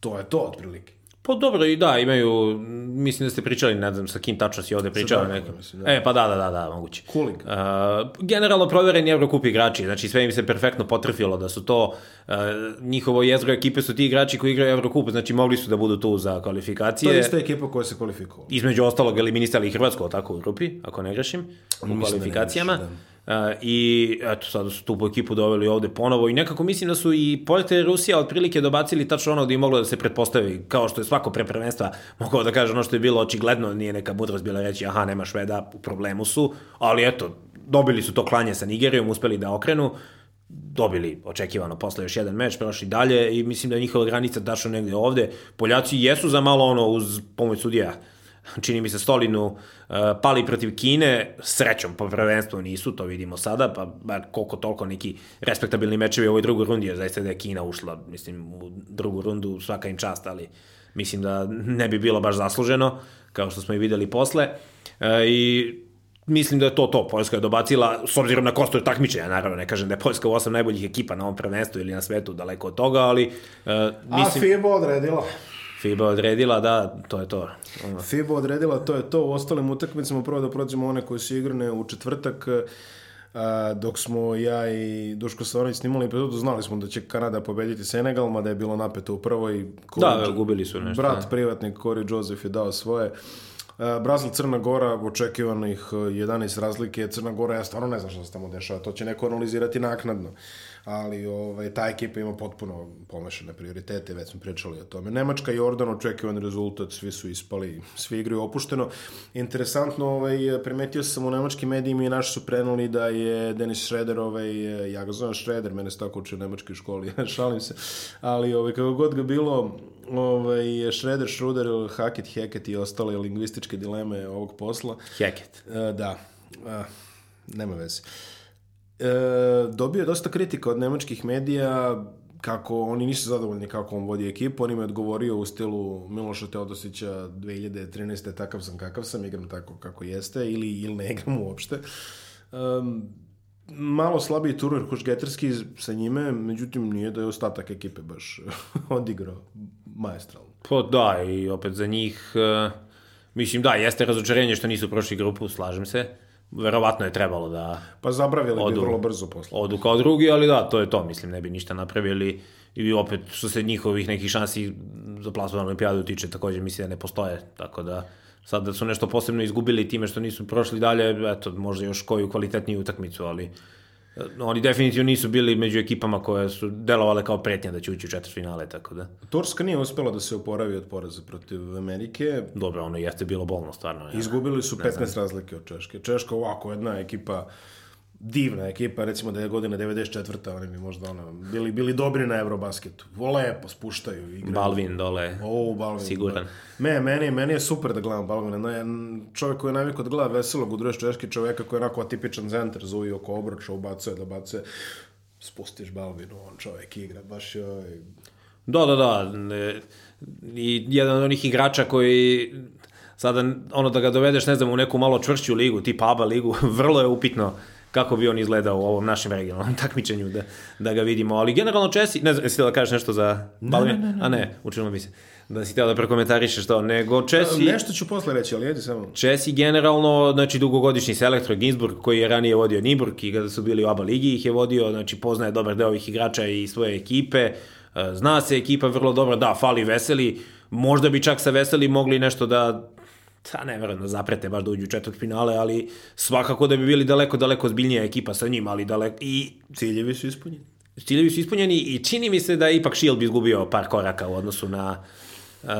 To je to, otprilike. Pa dobro i da, imaju, mislim da ste pričali, ne znam, sa kim tačno si ovde pričao. Neka. Mislim, da. E, pa da, da, da, da, moguće. Kuling. Uh, generalno provereni Evrokup igrači, znači sve im se perfektno potrfilo da su to, uh, njihovo jezgro ekipe su ti igrači koji igraju Evrokup, znači mogli su da budu tu za kvalifikacije. To je ista ekipa koja se kvalifikovala. Između ostalog eliminisali i Hrvatsko, tako u grupi, ako ne grešim, u da kvalifikacijama. Da ne grešim, da. Uh, I eto, sada su tu po ekipu doveli ovde ponovo. I nekako mislim da su i Poljska i Rusija otprilike dobacili tačno ono gde je moglo da se pretpostavi, kao što je svako pre prvenstva mogao da kaže ono što je bilo očigledno, nije neka mudrost bila reći aha, nema Šveda, u problemu su, ali eto, dobili su to klanje sa Nigerijom, uspeli da okrenu, dobili očekivano posle još jedan meč, prošli dalje i mislim da je njihova granica tačno negde ovde. Poljaci jesu za malo ono uz pomoć sudija čini mi se Stolinu uh, pali protiv Kine, srećom po prvenstvu nisu, to vidimo sada, pa bar koliko toliko neki respektabilni mečevi u ovoj drugoj rundi, jer zaista da je Kina ušla, mislim, u drugu rundu svaka im čast, ali mislim da ne bi bilo baš zasluženo, kao što smo i videli posle. Uh, I mislim da je to to. Poljska je dobacila, s obzirom na kostu takmičenja, naravno, ne kažem da je Poljska u osam najboljih ekipa na ovom prvenstvu ili na svetu, daleko od toga, ali... Uh, mislim, A FIBA odredila. FIBA odredila, da, to je to. FIBA odredila, to je to. U ostalim utakmicama prvo da prođemo one koje su igrane u četvrtak, a, dok smo ja i Duško Savanović snimali epizodu, znali smo da će Kanada pobediti Senegal, mada je bilo napeto u prvoj. Corey, da, gubili su nešto. Brat, da. privatnik Corey Joseph je dao svoje. Brazil, Crna Gora, očekivanih 11 razlike. Crna Gora, ja stvarno ne znam šta se tamo dešava, to će neko analizirati naknadno. Ali ovaj, ta ekipa ima potpuno pomešane prioritete, već smo pričali o tome. Nemačka i Jordan očekivan rezultat, svi su ispali, svi igraju opušteno. Interesantno, ovaj, primetio sam u nemačkim medijima i naši su prenuli da je Denis Schroeder, ovaj, ja ga zovem Schroeder, mene se tako uče u nemačkoj školi, šalim se, ali ovaj, kako god ga bilo, ovaj, Schroeder, Schroeder, Hackett, Hackett i ostale lingvističke dileme ovog posla. Hackett. Uh, da, uh, nema veze. E, dobio je dosta kritika od nemačkih medija kako oni nisu zadovoljni kako on vodi ekipu, on im je odgovorio u stilu Miloša Teodosića 2013. takav sam kakav sam, igram tako kako jeste ili, ili ne igram uopšte. Um, malo slabiji turnir Hušgeterski sa njime, međutim nije da je ostatak ekipe baš odigrao maestralno. Pa da, i opet za njih, uh, mislim da, jeste razočarenje što nisu prošli grupu, slažem se verovatno je trebalo da... Pa zabravili odu, bi vrlo brzo posle. Odu kao drugi, ali da, to je to, mislim, ne bi ništa napravili. I opet, što se njihovih nekih šansi za plasman na olimpijadu tiče, takođe mislim da ne postoje, tako da sad da su nešto posebno izgubili time što nisu prošli dalje, eto, možda još koju kvalitetniju utakmicu, ali oni definitivno nisu bili među ekipama koje su delovale kao pretnja da će ući u četvrt finale, tako da. Turska nije uspela da se oporavi od poraza protiv Amerike. Dobro, ono jeste bilo bolno, stvarno. Ja. Izgubili su 15 razlike od Češke. Češka ovako jedna ekipa divna ekipa, recimo da je godina 94. oni bi možda ono, bili, bili dobri na Eurobasketu. Lepo spuštaju. Igraju. Balvin dole. O, Balvin. Siguran. Me, meni, meni je super da gledam Balvina. No, čovjek koji je navikao da gleda veselog u drugoj češki čoveka koji je onako atipičan centar, zuvi oko obroča, ubacuje, da bacuje. Spustiš Balvinu, on čovjek igra, baš je... Ovaj... Da, da, da. I jedan od onih igrača koji sada ono da ga dovedeš, ne znam, u neku malo čvršću ligu, tipa ABA ligu, vrlo je upitno kako bi on izgledao u ovom našem regionalnom takmičenju da, da ga vidimo. Ali generalno Česi, ne znam, jesi da kažeš nešto za Balvin? Ne, ne, ne, A ne, učinilo mi se da si htio da prekomentarišeš to, nego Česi... Nešto ću posle reći, ali jedi samo. Česi generalno, znači dugogodišnji selektor Ginsburg, koji je ranije vodio Niburg i kada su bili u ABA ligi ih je vodio, znači poznaje dobar deo ovih igrača i svoje ekipe, e, zna se ekipa vrlo dobro, da, fali Veseli, možda bi čak sa Veseli mogli nešto da ta ne verujem da zaprete baš da uđu u četvrt finale, ali svakako da bi bili daleko, daleko zbiljnija ekipa sa njim, ali daleko, i ciljevi su ispunjeni. Ciljevi su ispunjeni i čini mi se da je ipak Shield izgubio par koraka u odnosu na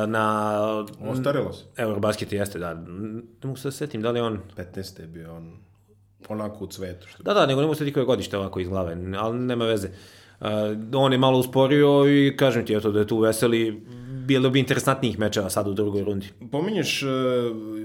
na... Ostarilo se. Eurobasket jeste, da. Ne mogu se da setim, da li on... 15. je bio on onako u cvetu. Što da, da, nego ne mogu se koje godište ovako iz glave, ali nema veze. Uh, on je malo usporio i kažem ti, eto, da je tu veseli bilo bi interesantnijih mečeva sad u drugoj rundi. Pominješ uh,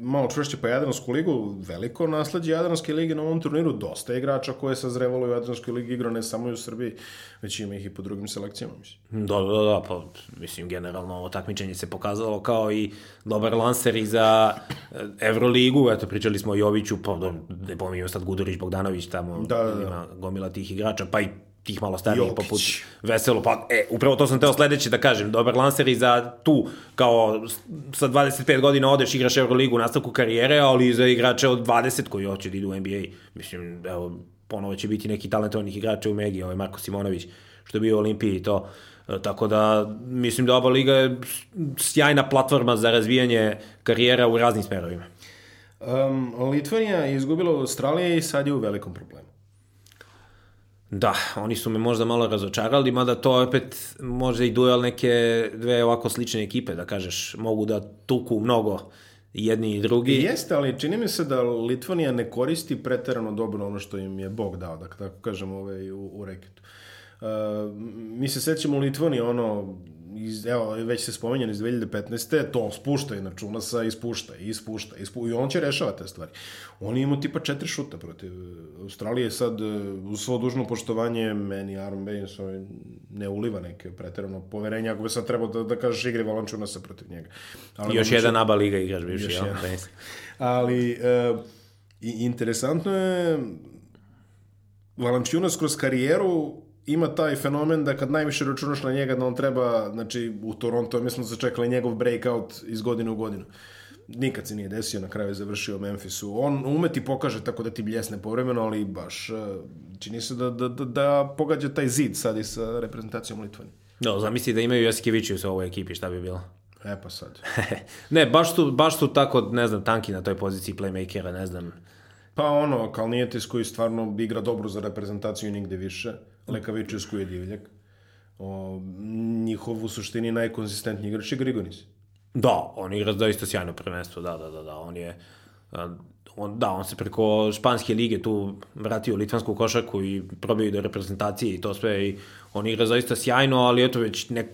malo čvršće pa Jadransku ligu, veliko nasledđe Jadranske lige na ovom turniru, dosta igrača koje sa zrevalo u Jadranskoj ligi igrao ne samo u Srbiji, već ima ih i po drugim selekcijama, mislim. Da, da, da, pa mislim, generalno ovo takmičenje se pokazalo kao i dobar lanser i za Evroligu, eto, pričali smo o Joviću, pa da, ne pominjamo sad Gudurić, Bogdanović, tamo da, da, da. ima gomila tih igrača, pa i tih malo starijih poput Veselo, pa e, upravo to sam teo sledeće da kažem, dobar lanser i za tu, kao sa 25 godina odeš, igraš Euroligu u nastavku karijere, ali za igrače od 20 koji hoće da idu u NBA, mislim, evo, ponovo će biti neki talentovnih igrača u Megi, ovaj Marko Simonović, što je bio u Olimpiji i to, e, tako da mislim da ova liga je sjajna platforma za razvijanje karijera u raznim smerovima. Um, Litvanija je izgubila od Australije i sad je u velikom problemu. Da, oni su me možda malo razočarali, mada to opet može i duel neke dve ovako slične ekipe, da kažeš, mogu da tuku mnogo jedni i drugi. Jeste, ali čini mi se da Litvanija ne koristi preterano dobro ono što im je Bog dao, da tako kažemo ovaj, u, u reketu. Uh, mi se sećamo Litvanije, ono, iz, evo, već se spomenjeno iz 2015. to spušta i Čunasa i spušta i spušta i, on će rešava te stvari. On je imao tipa četiri šuta protiv Australije sad, uz svo dužno poštovanje, meni Aaron Baines ovaj, ne uliva neke preterano poverenje, ako bi sad trebao da, da kažeš igri Valančunasa protiv njega. Ali još jedan aba liga igrač bivši, Još jedan. Ali, e, interesantno je, Valančiunas kroz karijeru ima taj fenomen da kad najviše računaš na njega da on treba, znači u Toronto mi smo začekali njegov breakout iz godine u godinu. Nikad se nije desio, na kraju je završio u Memphisu. On ume ti pokaže tako da ti bljesne povremeno, ali baš e, čini se da, da, da, da pogađa taj zid sad i sa reprezentacijom Litvani. No, zamisli da imaju Jasikevićius u ovoj ekipi, šta bi bilo? E pa sad. ne, baš su, baš su tako, ne znam, tanki na toj poziciji playmakera, ne znam. Pa ono, Kalnijetis koji stvarno igra dobro za reprezentaciju i nigde više. Lekavičius je divljak. O, njihov u suštini najkonzistentniji igrač je Grigonis. Da, on igra doista sjajno prvenstvo, da, da, da, da, on je, on, da, on se preko španske lige tu vratio u litvansku košarku i probio i do reprezentacije i to sve i on igra zaista sjajno, ali eto već nek,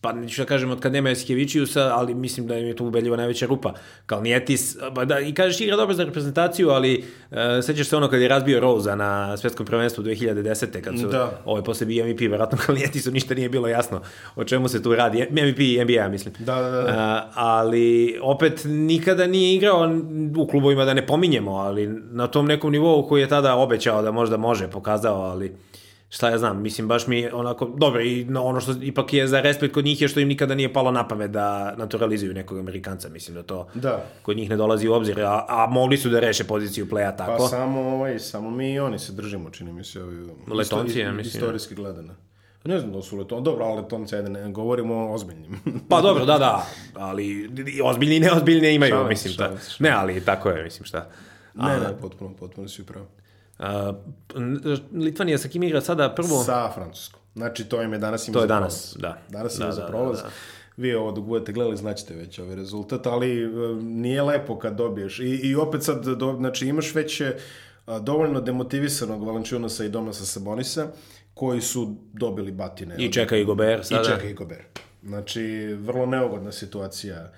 pa neću da kažem od kad nema Jaskevičiusa, ali mislim da im je tu ubedljiva najveća rupa. Kalnijetis, ba da, i kažeš igra dobro za reprezentaciju, ali uh, sećaš se ono kad je razbio Rosa na svetskom prvenstvu 2010. kad su, Da. ovaj posle bio MVP, verovatno Kalnijetisu ništa nije bilo jasno o čemu se tu radi. MVP NBA, mislim. Da, da, da. A, ali opet nikada nije igrao u klubovima da ne pominjemo, ali na tom nekom nivou koji je tada obećao da možda može, pokazao, ali šta ja znam, mislim baš mi onako, dobro, i no, ono što ipak je za respekt kod njih je što im nikada nije palo na pamet da naturalizuju nekog Amerikanca, mislim da to Da. kod njih ne dolazi u obzir, a, a mogli su da reše poziciju playa tako. Pa samo, ovaj, samo mi i oni se držimo, čini mi se. Ovaj, Letonci, ja isto- mislim. Istorijski gledano. Ne znam da su letonci, dobro, ali letonci, ajde, ne govorimo o ozbiljnim. Pa dobro, da, da, ali ozbiljni i neozbiljni imaju, Šalim mislim. Da. šalim se, šalim Ne, ali tako je, mislim šta. ne, ne, potpuno, potpuno si upravo. Litvanija sa kim igra sada prvo? Sa Francuskom. Znači, to im je danas ima To je za danas, prolaz. da. Danas Da, ima za da, prolaz. da, da. Vi ovo dok budete gledali, znaćete već ovaj rezultat, ali e, nije lepo kad dobiješ. I, i opet sad, do, znači, imaš već e, dovoljno demotivisanog Valančunasa i Domasa Sabonisa, koji su dobili batine. I čeka i Gober sada. I čeka i Gober. Znači, vrlo neugodna situacija.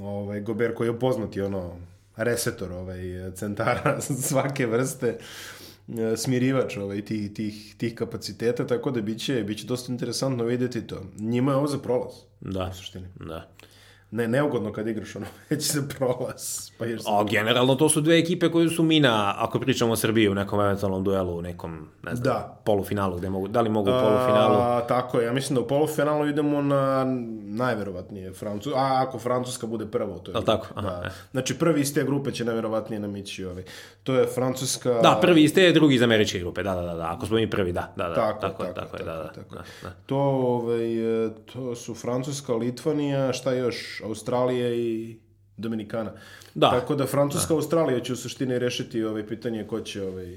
Ovaj, Gober koji je poznati ono resetor ovaj, centara svake vrste e, smirivač ovaj, tih, tih, tih kapaciteta, tako da biće, biće dosta interesantno vidjeti to. Njima je ovo za prolaz, Da, u suštini. da. Ne, neugodno kad igraš ono, već za prolaz. Pa jer A generalno to su dve ekipe koje su mina, ako pričamo o Srbiji u nekom eventualnom duelu, u nekom, ne znam, Da. polufinalu, gde mogu, da li mogu u polufinalu? A, tako je, ja mislim da u polufinalu idemo na najverovatnije Francus, a ako Francuska bude prva u toj Jel tako? Aha, da. Znači prvi iz te grupe će najverovatnije namići ovaj. To je Francuska... Da, prvi iz te, drugi iz američke grupe, da, da, da, da, ako smo mi prvi, da, da, da, Tako, tako, tako, tako, je, da, da, tako. da, da. To, ovaj, e, to su Francuska, Litvanija, šta još, Australija i Dominikana. Da. Tako da Francuska, Australija će u suštini rešiti ovaj pitanje ko će, ovaj,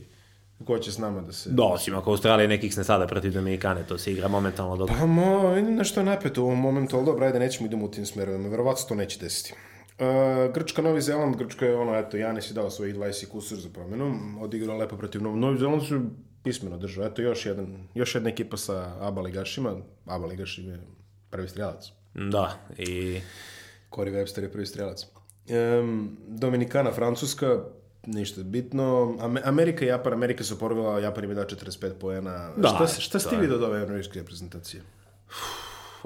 ko će s nama da se... Da, osim ako Australija nekih ne sada protiv Dominikane, to se igra momentalno dok... Pa mo, nešto je napeto u ovom momentu, ali dobro, ajde, nećemo idemo u tim smerovima, verovatno to neće desiti. Uh, Grčka, Novi Zeland, Grčka je ono, eto, Janis je dao svojih 20 kusur za promenu, odigrao lepo protiv Novi, Novi Zeland su pismeno držao, eto, još, jedan, još jedna ekipa sa ABA ligašima, ABA ligaš je prvi strelac, Da, i... Corey Webster je prvi strelac. Um, Dominikana, Francuska, ništa bitno. Ame- Amerika i Japan, Amerika se oporavila, Japan im je dao 45 poena. Da, šta, šta da. vidio od ove američke reprezentacije?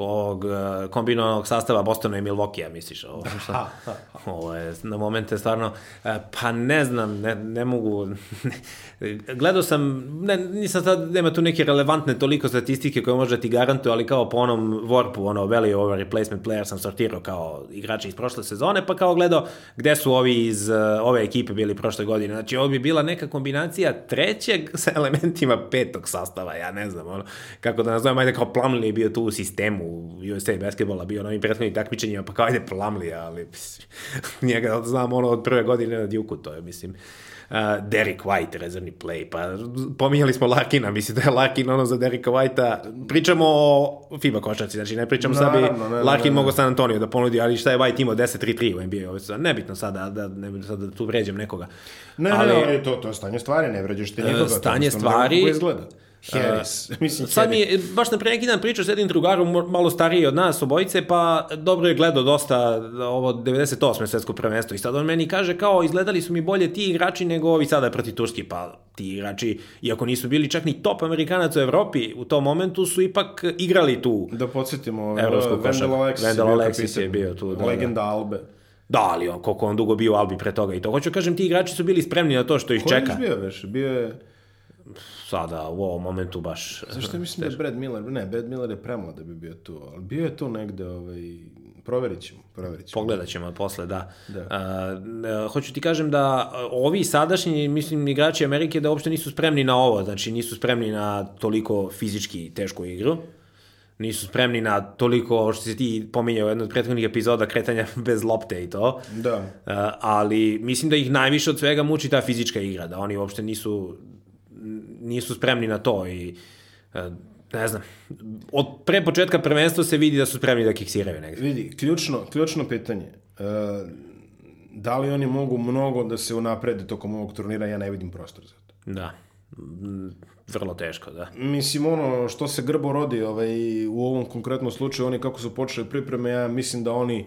Ovog uh, kombinovanog sastava Bostona i Milwaukee, misliš? Ovo, šta? ovo je na momente stvarno, uh, pa ne znam, ne, ne mogu, gledao sam, ne, nisam sad, nema tu neke relevantne toliko statistike koje možda ti garantuju, ali kao po onom Warpu, ono value over replacement player sam sortirao kao igrači iz prošle sezone, pa kao gledao gde su ovi iz uh, ove ekipe bili prošle godine. Znači, ovo bi bila neka kombinacija trećeg sa elementima petog sastava, ja ne znam, ono, kako da nazovem, ajde kao Plumlee je bio tu u sistemu USA basketbola, bio na ovim prethodnim takmičenjima, pa kao ajde Plumlee, ali mislim, njega znam ono od prve godine na Duke-u, to je, mislim, Uh, Derek White, rezervni play, pa pominjali smo Larkina, mislim da je Larkin ono za Dereka Whitea, pričamo o FIBA košarci, znači ne pričamo sad bi ne, ne, Larkin ne, ne. mogao San Antonio da ponudi, ali šta je White imao 10-3-3 u NBA, ove sezone. nebitno sada da, ne, bi sad da tu vređam nekoga. Ne, ali, ne, ne, to, to je stanje stvari, ne vređaš ti nikoga. to stanje jednostavno stvari- Harris. Mislim, Sad mi je, baš na pre neki dan pričao s jednim drugarom, malo stariji od nas obojice, pa dobro je gledao dosta ovo 98. svetsko prvenstvo i sad on meni kaže kao izgledali su mi bolje ti igrači nego ovi sada protiv Turski, pa ti igrači, iako nisu bili čak ni top Amerikanac u Evropi, u tom momentu su ipak igrali tu. Da podsjetimo, Vendel. Alexis, Wendell bio Alexis je bio tu, da, Legenda Albe. Da, ali on, koliko on dugo bio u Albi pre toga i to. Hoću kažem, ti igrači su bili spremni na to što ih Ko je čeka. još bio već? Bio je... Sada, u ovom momentu baš... Zašto mislim da je Brad Miller? Ne, Brad Miller je premlad da bi bio tu, ali bio je tu negde, ovaj... Proverit ćemo, proverit ćemo. Pogledat ćemo posle, da. Da. A, e, hoću ti kažem da a, ovi sadašnji, mislim, igrači Amerike da uopšte nisu spremni na ovo, znači nisu spremni na toliko fizički tešku igru, nisu spremni na toliko, što si ti pominjao u jednoj od prethodnih epizoda, kretanja bez lopte i to. Da. A, ali mislim da ih najviše od svega muči ta fizička igra, da oni uopšte nisu, nisu spremni na to i e, ne znam, od pre početka prvenstva se vidi da su spremni da kiksiraju negde. Vidi, ključno, ključno pitanje. E, da li oni mogu mnogo da se unaprede tokom ovog turnira, ja ne vidim prostor za to. Da, vrlo teško, da. Mislim, ono što se grbo rodi ovaj, u ovom konkretnom slučaju, oni kako su počeli pripreme, ja mislim da oni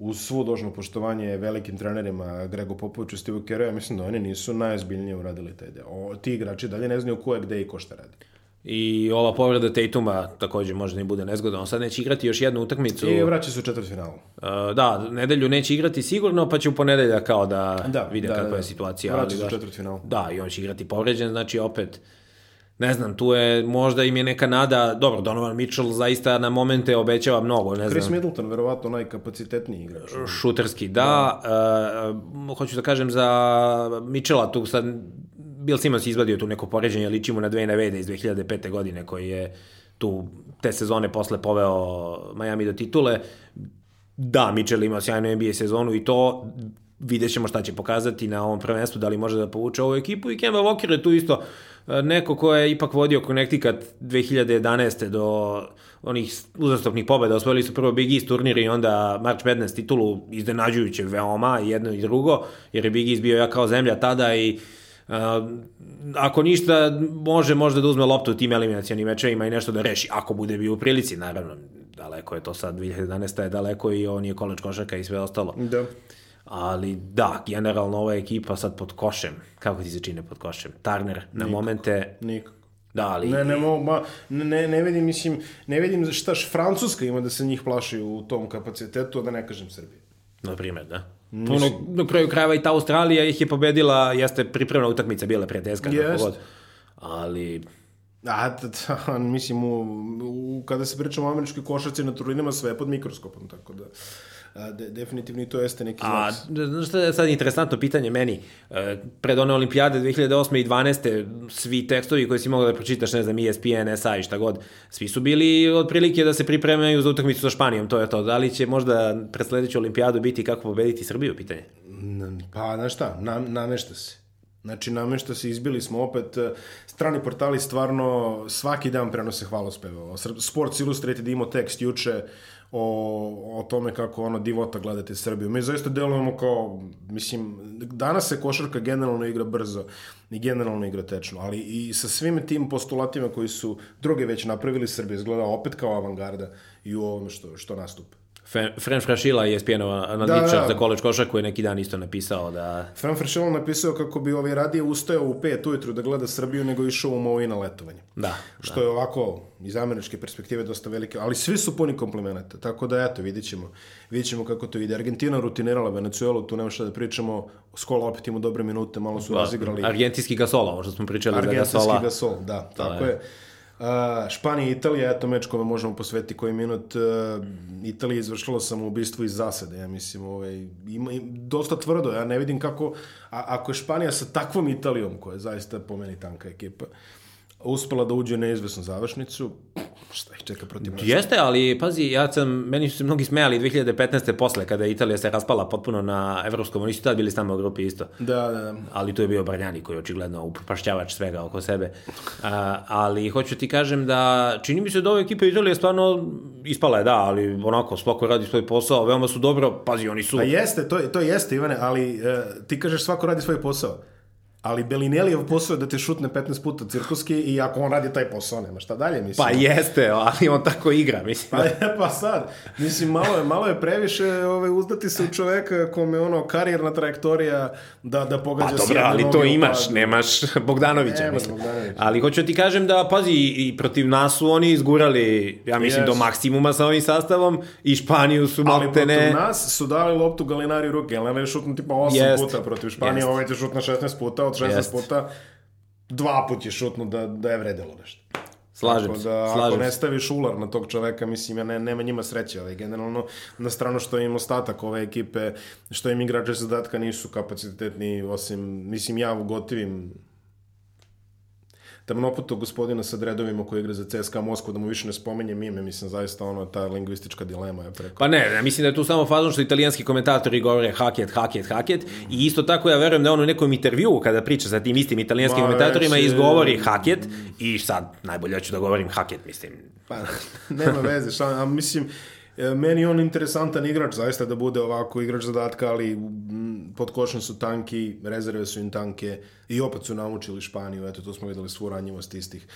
uz svo dožno poštovanje velikim trenerima Grego Popoviću i Steve Kerr, ja mislim da oni nisu najozbiljnije uradili taj deo. O, ti igrači dalje ne znaju ko je gde i ko šta radi. I ova povreda Tatuma takođe možda i bude nezgodna. On sad neće igrati još jednu utakmicu. I vraća se u četvrt finalu. Uh, da, nedelju neće igrati sigurno, pa će u ponedelja kao da, Da, vide da, kakva da. je situacija. Vraća se u četvrtfinalu. Da, i on će igrati povređen, znači opet ne znam, tu je, možda im je neka nada, dobro, Donovan Mitchell zaista na momente obećava mnogo, ne Chris znam, Middleton, verovatno najkapacitetniji igrač. šuterski, da, uh, hoću da kažem za Mitchella, tu sad Bill Simmons izvadio tu neko poređenje, liči mu na Dwayne Vede iz 2005. godine, koji je tu te sezone posle poveo Miami do titule. Da, Mitchell ima sjajnu NBA sezonu i to vidjet ćemo šta će pokazati na ovom prvenstvu, da li može da povuče ovu ekipu i Kemba Walker je tu isto e, neko ko je ipak vodio Connecticut 2011. do onih uzastopnih pobeda, osvojili su prvo Big East turnir i onda March Madness titulu iznenađujuće veoma, jedno i drugo, jer je Big East bio ja kao zemlja tada i Uh, ako ništa, može možda da uzme loptu u tim eliminacijanim mečevima i nešto da reši, ako bude bio u prilici, naravno, daleko je to sad, 2011. je daleko i on je koleč košaka i sve ostalo. Da. Ali da, generalno ova ekipa sad pod košem, kako ti se čine pod košem? Turner na momente, Nikako. da, ali Ne, ne, mo, ma, ne, ne vidim, mislim, ne vidim šta š Francuska ima da se njih plaši u tom kapacitetu, a da ne kažem Srbije. na primjer, da. Ono, na kraju krajeva i ta Australija ih je pobedila, jeste pripremna utakmica bila prijateljska, Jest. kako god. Ali, A, t- t- mislim, u, u, kada se pričamo o američkoj košarci na turnirima, sve je pod mikroskopom, tako da de, definitivno i to jeste neki A, znak. znaš šta je sad interesantno pitanje meni? E, pred one olimpijade 2008. i 12. svi tekstovi koji si mogao da pročitaš, ne znam, ESPN, SA i šta god, svi su bili otprilike da se pripremaju za utakmicu sa Španijom, to je to. Da li će možda pred sledeću olimpijadu biti kako pobediti Srbiju, pitanje? Pa, znaš šta, nam, namešta se. Znači, namešta se, izbili smo opet, e, strani portali stvarno svaki dan prenose hvalospeve. Sports Illustrated imao tekst juče o, o tome kako ono divota gledate Srbiju. Mi zaista delujemo kao, mislim, danas se košarka generalno igra brzo i generalno igra tečno, ali i sa svim tim postulatima koji su druge već napravili Srbije, izgleda opet kao avangarda i u ovome što, što nastupa. Fren Frašila je ESPN-ova analitičar Da, da. za koleč košarku je neki dan isto napisao da Fran Fršelo napisao kako bi ovaj radije ustajao u pet ujutru da gleda Srbiju nego išao u Movi na letovanje. da, Što je ovako, iz američke perspektive, dosta velike, ali svi su puni komplimenta, tako da eto, vidit ćemo, vidit ćemo kako to ide. Argentina rutinirala Venezuelu, tu nema šta da pričamo, Skola opet ima dobre minute, malo su razigrali. argentinski Gasola, ovo što smo pričali za Argentinski Gasola. gasol, da, tako je. je. Uh, Španija i Italija, eto meč kome možemo posvetiti koji minut. Uh, Italija je izvršila samoubistvo iz zasade, ja mislim, ovaj, ima, im, dosta tvrdo, ja ne vidim kako, a, ako je Španija sa takvom Italijom, koja je zaista po meni tanka ekipa, uspela da uđe u neizvesnu završnicu, šta ih čeka protiv nas? Jeste, ali pazi, ja sam, meni su se mnogi smejali 2015. posle, kada je Italija se raspala potpuno na evropskom, oni su tad bili s nama u grupi isto. Da, da, da. ali tu je bio Brnjani koji je očigledno upropašćavač svega oko sebe. A, ali hoću ti kažem da čini mi se da ova ekipa Italije stvarno ispala je, da, ali onako svako radi svoj posao, veoma su dobro, pazi, oni su... Pa jeste, to, to jeste, Ivane, ali uh, ti kažeš svako radi svoj posao. Ali Belinelijev posao je da te šutne 15 puta cirkuski i ako on radi taj posao, nema šta dalje, mislim. Pa jeste, ali on tako igra, mislim. Pa, pa sad, mislim, malo je, malo je previše ove, uzdati se u čoveka kome ono karijerna trajektorija da, da pogađa Pa dobro, ali to imaš, padu. nemaš Bogdanovića, Nemaš mislim. Bogdanovića. Ali hoću ti kažem da, pazi, i protiv nas su oni izgurali, ja mislim, Jesu. do maksimuma sa ovim sastavom i Španiju su Ali malte protiv ne... nas su dali loptu Galinari u ruke. Galinari je šutno tipa 8 Jest. puta protiv Španije, Jest. ovaj će šutno 16 puta, od 16 Jest. puta dva put je šutno da, da je vredelo nešto. Slažem Tako se, da, ako slažem ne se. staviš ular na tog čoveka, mislim, ja ne, nema njima sreće, ovaj, generalno, na stranu što im ostatak ove ekipe, što im igrače zadatka nisu kapacitetni, osim, mislim, ja ugotivim tamnoputog gospodina sa dredovima koji igra za CSKA Moskvu, da mu više ne spomenjem ime, mislim, zaista ono, ta lingvistička dilema je preko. Pa ne, ja mislim da je tu samo fazon što italijanski komentatori govore haket, haket, haket i isto tako ja verujem da on u nekom intervjuu kada priča sa tim istim italijanskim Ma, komentatorima već je- izgovori haket i sad najbolje ću da govorim haket, mislim. Pa, nema veze, šta, a mislim, meni je on interesantan igrač, zaista da bude ovako igrač zadatka, ali pod košom su tanki, rezerve su im tanke i opet su namučili Španiju, eto, to smo videli svu ranjivost istih.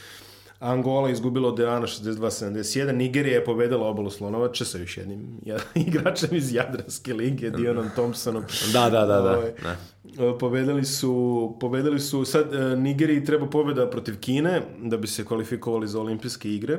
Angola izgubila od Deana 62-71, Nigerija je pobedila obalu Slonovače sa još jednim igračem iz Jadranske lige, Dionom Thompsonom. Da, da, da, da. Ovaj, da. E, Pobedili su, pobedili su, sad e, Nigeriji treba pobeda protiv Kine da bi se kvalifikovali za olimpijske igre.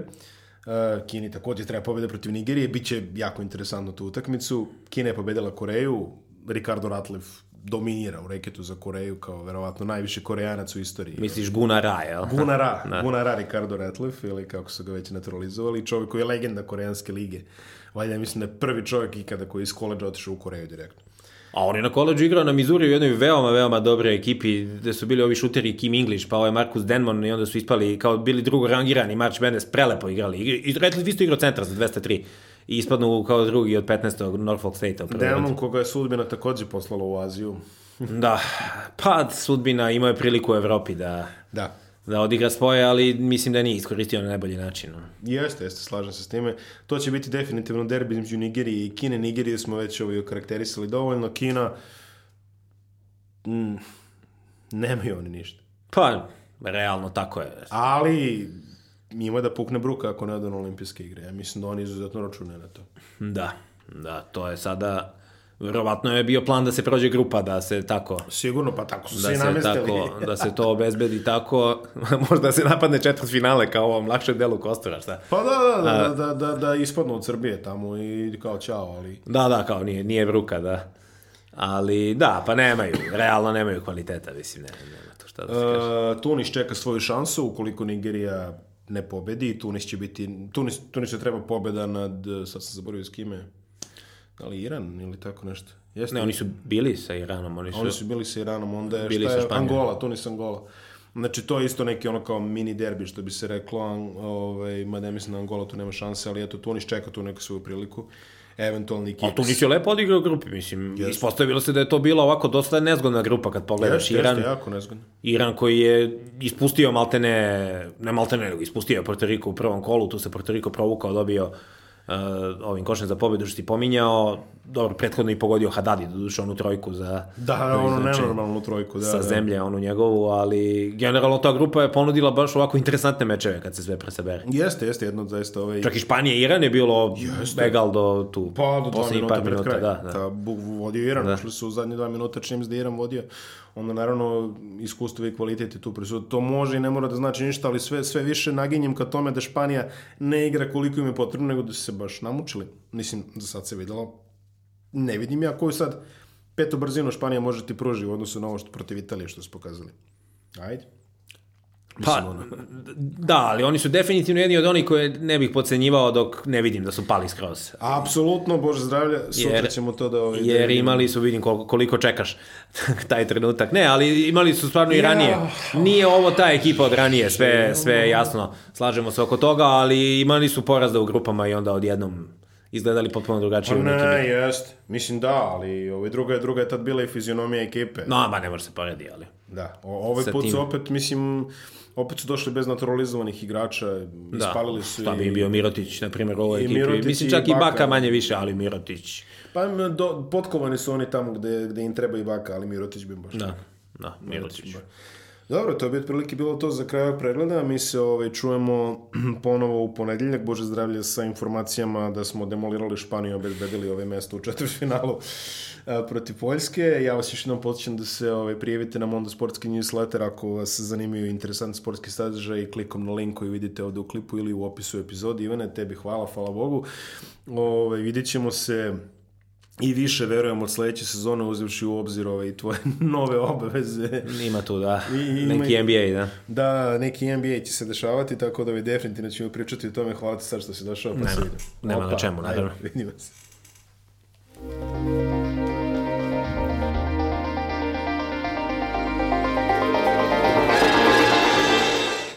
E, Kini takođe treba pobeda protiv Nigerije, bit će jako interesantno tu utakmicu. Kina je pobedila Koreju, Ricardo Ratliff dominira u reketu za Koreju kao verovatno najviši korejanac u istoriji. Misliš Guna Ra, jel? Gunara, Da. Gunara Ricardo Ratliff, ili kako su ga već naturalizovali, čovjek koji je legenda koreanske lige. Valjda mislim da je prvi čovjek ikada koji je iz koleđa otišao u Koreju direktno. A on je na koleđu igrao na Missouri u jednoj veoma, veoma dobre ekipi, gde su bili ovi šuteri Kim English, pa ovaj Marcus Denmon i onda su ispali kao bili drugo rangirani, March Madness, prelepo igrali. I, i Ratliff isto igrao centar za 203 i ispadnu kao drugi od 15. Norfolk State-a. rundi. Demon koga je sudbina takođe poslala u Aziju. Da, pa sudbina imao je priliku u Evropi da, Da. Da odigra svoje, ali mislim da nije iskoristio na najbolji način. Jeste, jeste, slažem se s time. To će biti definitivno derbi između Nigerije i Kine. Nigerije smo već ovaj okarakterisali dovoljno. Kina, mm, nemaju oni ništa. Pa, realno tako je. Ali ima da pukne bruka ako ne odu na olimpijske igre. Ja mislim da oni izuzetno računaju na to. Da, da, to je sada... Verovatno je bio plan da se prođe grupa, da se tako Sigurno, pa tako su da se i namestili. tako, da se to obezbedi tako, možda se napadne četvrt finale kao ovom lakšem delu Kostora, šta? Pa da, da, da, da, da, da ispadnu od Srbije tamo i kao ćao, ali... Da, da, kao nije, nije bruka, da. Ali, da, pa nemaju, realno nemaju kvaliteta, mislim, ne, nema to šta da se kaže. Uh, Tunis čeka svoju šansu ukoliko Nigerija ne pobedi. Tunis će biti... Tunis, Tunis će treba pobeda nad... Sad sam zaboravio s kime. Da li Iran ili tako nešto? Jeste, Ne, oni su bili sa Iranom, oni su... oni su bili sa Iranom, onda je, Bili šta je. Angola, Tunis Angola. Znači, to je isto neki ono kao mini derbi, što bi se reklo, ovaj, mada ja mislim da Angola tu nema šanse, ali eto, Tunis čeka tu neku svoju priliku. Eventualni Kips. A Tunis je lepo odigrao grupi, mislim, ispostavilo se da je to bila ovako dosta nezgodna grupa kad pogledaš Jeste, Iran. jeste, jako nezgodno. Iran koji je ispustio maltene, ne maltene, ispustio Porto Riko u prvom kolu, tu se Porto Riko provukao, dobio uh, ovim košem za pobedu što si pominjao, dobro, prethodno i pogodio Hadadi, doduše onu trojku za Da, ono znači, nenormalnu trojku. Da, sa da. zemlje, onu njegovu, ali generalno ta grupa je ponudila baš ovako interesantne mečeve kad se sve presabere. Jeste, jeste, jedno od zaista ovaj... Čak i Španija i Iran je bilo egal do tu Pa, do dva minuta pred kraj. da, da. Ta, vodio Iran, ušli su u zadnje dva minuta, se da Iran vodio. Onda, naravno, iskustvo i kvalitet je tu prisutno. To može i ne mora da znači ništa, ali sve, sve više naginjem ka tome da Španija ne igra koliko im je potrebno, nego da su se baš namučili. Mislim, za sad se videlo. Ne vidim ja koju sad petu brzinu Španija može ti pruži u odnosu na ovo što protiv Italije što su pokazali. Ajde. Pa, da, ali oni su definitivno jedni od onih koje ne bih podcenjivao dok ne vidim da su pali skroz. Apsolutno, Bože zdravlja, sutra Jer- ćemo to da... Ovaj, Jer imali su, vidim koliko, koliko čekaš taj trenutak. Ne, ali imali su stvarno i ranije. Nije ovo ta ekipa od ranije, sve, sve jasno. Slažemo se oko toga, ali imali su porazda u grupama i onda odjednom izgledali potpuno drugačije Pa ne, jest. Mislim da, ali ovaj, druga, je, druga je tad bila i fizionomija ekipe. No, ba, ne može se poredi, ali... Da, o, ovaj Sa put su opet, mislim, opet su došli bez naturalizovanih igrača, Da, ispalili su šta bi i... im bio Mirotić, na primjer, i ekipi. Mirotić Mislim, i čak i Baka. Baka. manje više, ali Mirotić. Pa do, potkovani su oni tamo gde, gde im treba i baka, ali Mirotić bi baš... Da. Da, Mirotić. Dobro, to bi otprilike bilo to za kraj pregleda. Mi se ovaj, čujemo ponovo u ponedeljak. Bože zdravlje sa informacijama da smo demolirali Španiju i obezbedili ove mesto u četvrtfinalu protiv Poljske. Ja vas još jednom podsjećam da se ovaj, prijavite na Mondo Sportski newsletter ako vas zanimaju interesantni sportski sadržaj klikom na link koji vidite ovde u klipu ili u opisu epizodi. Ivane, tebi hvala, hvala Bogu. Ovaj, vidit ćemo se i više verujem od sledeće sezone uzevši u obzir ove i tvoje nove obaveze. Ima tu, da. I, ima, neki NBA, da. Da, neki NBA će se dešavati, tako da ovaj definitivno ćemo pričati o tome. Hvala ti sad što si došao, pa nema. Nema Opa, na čemu, naravno. Vidimo se.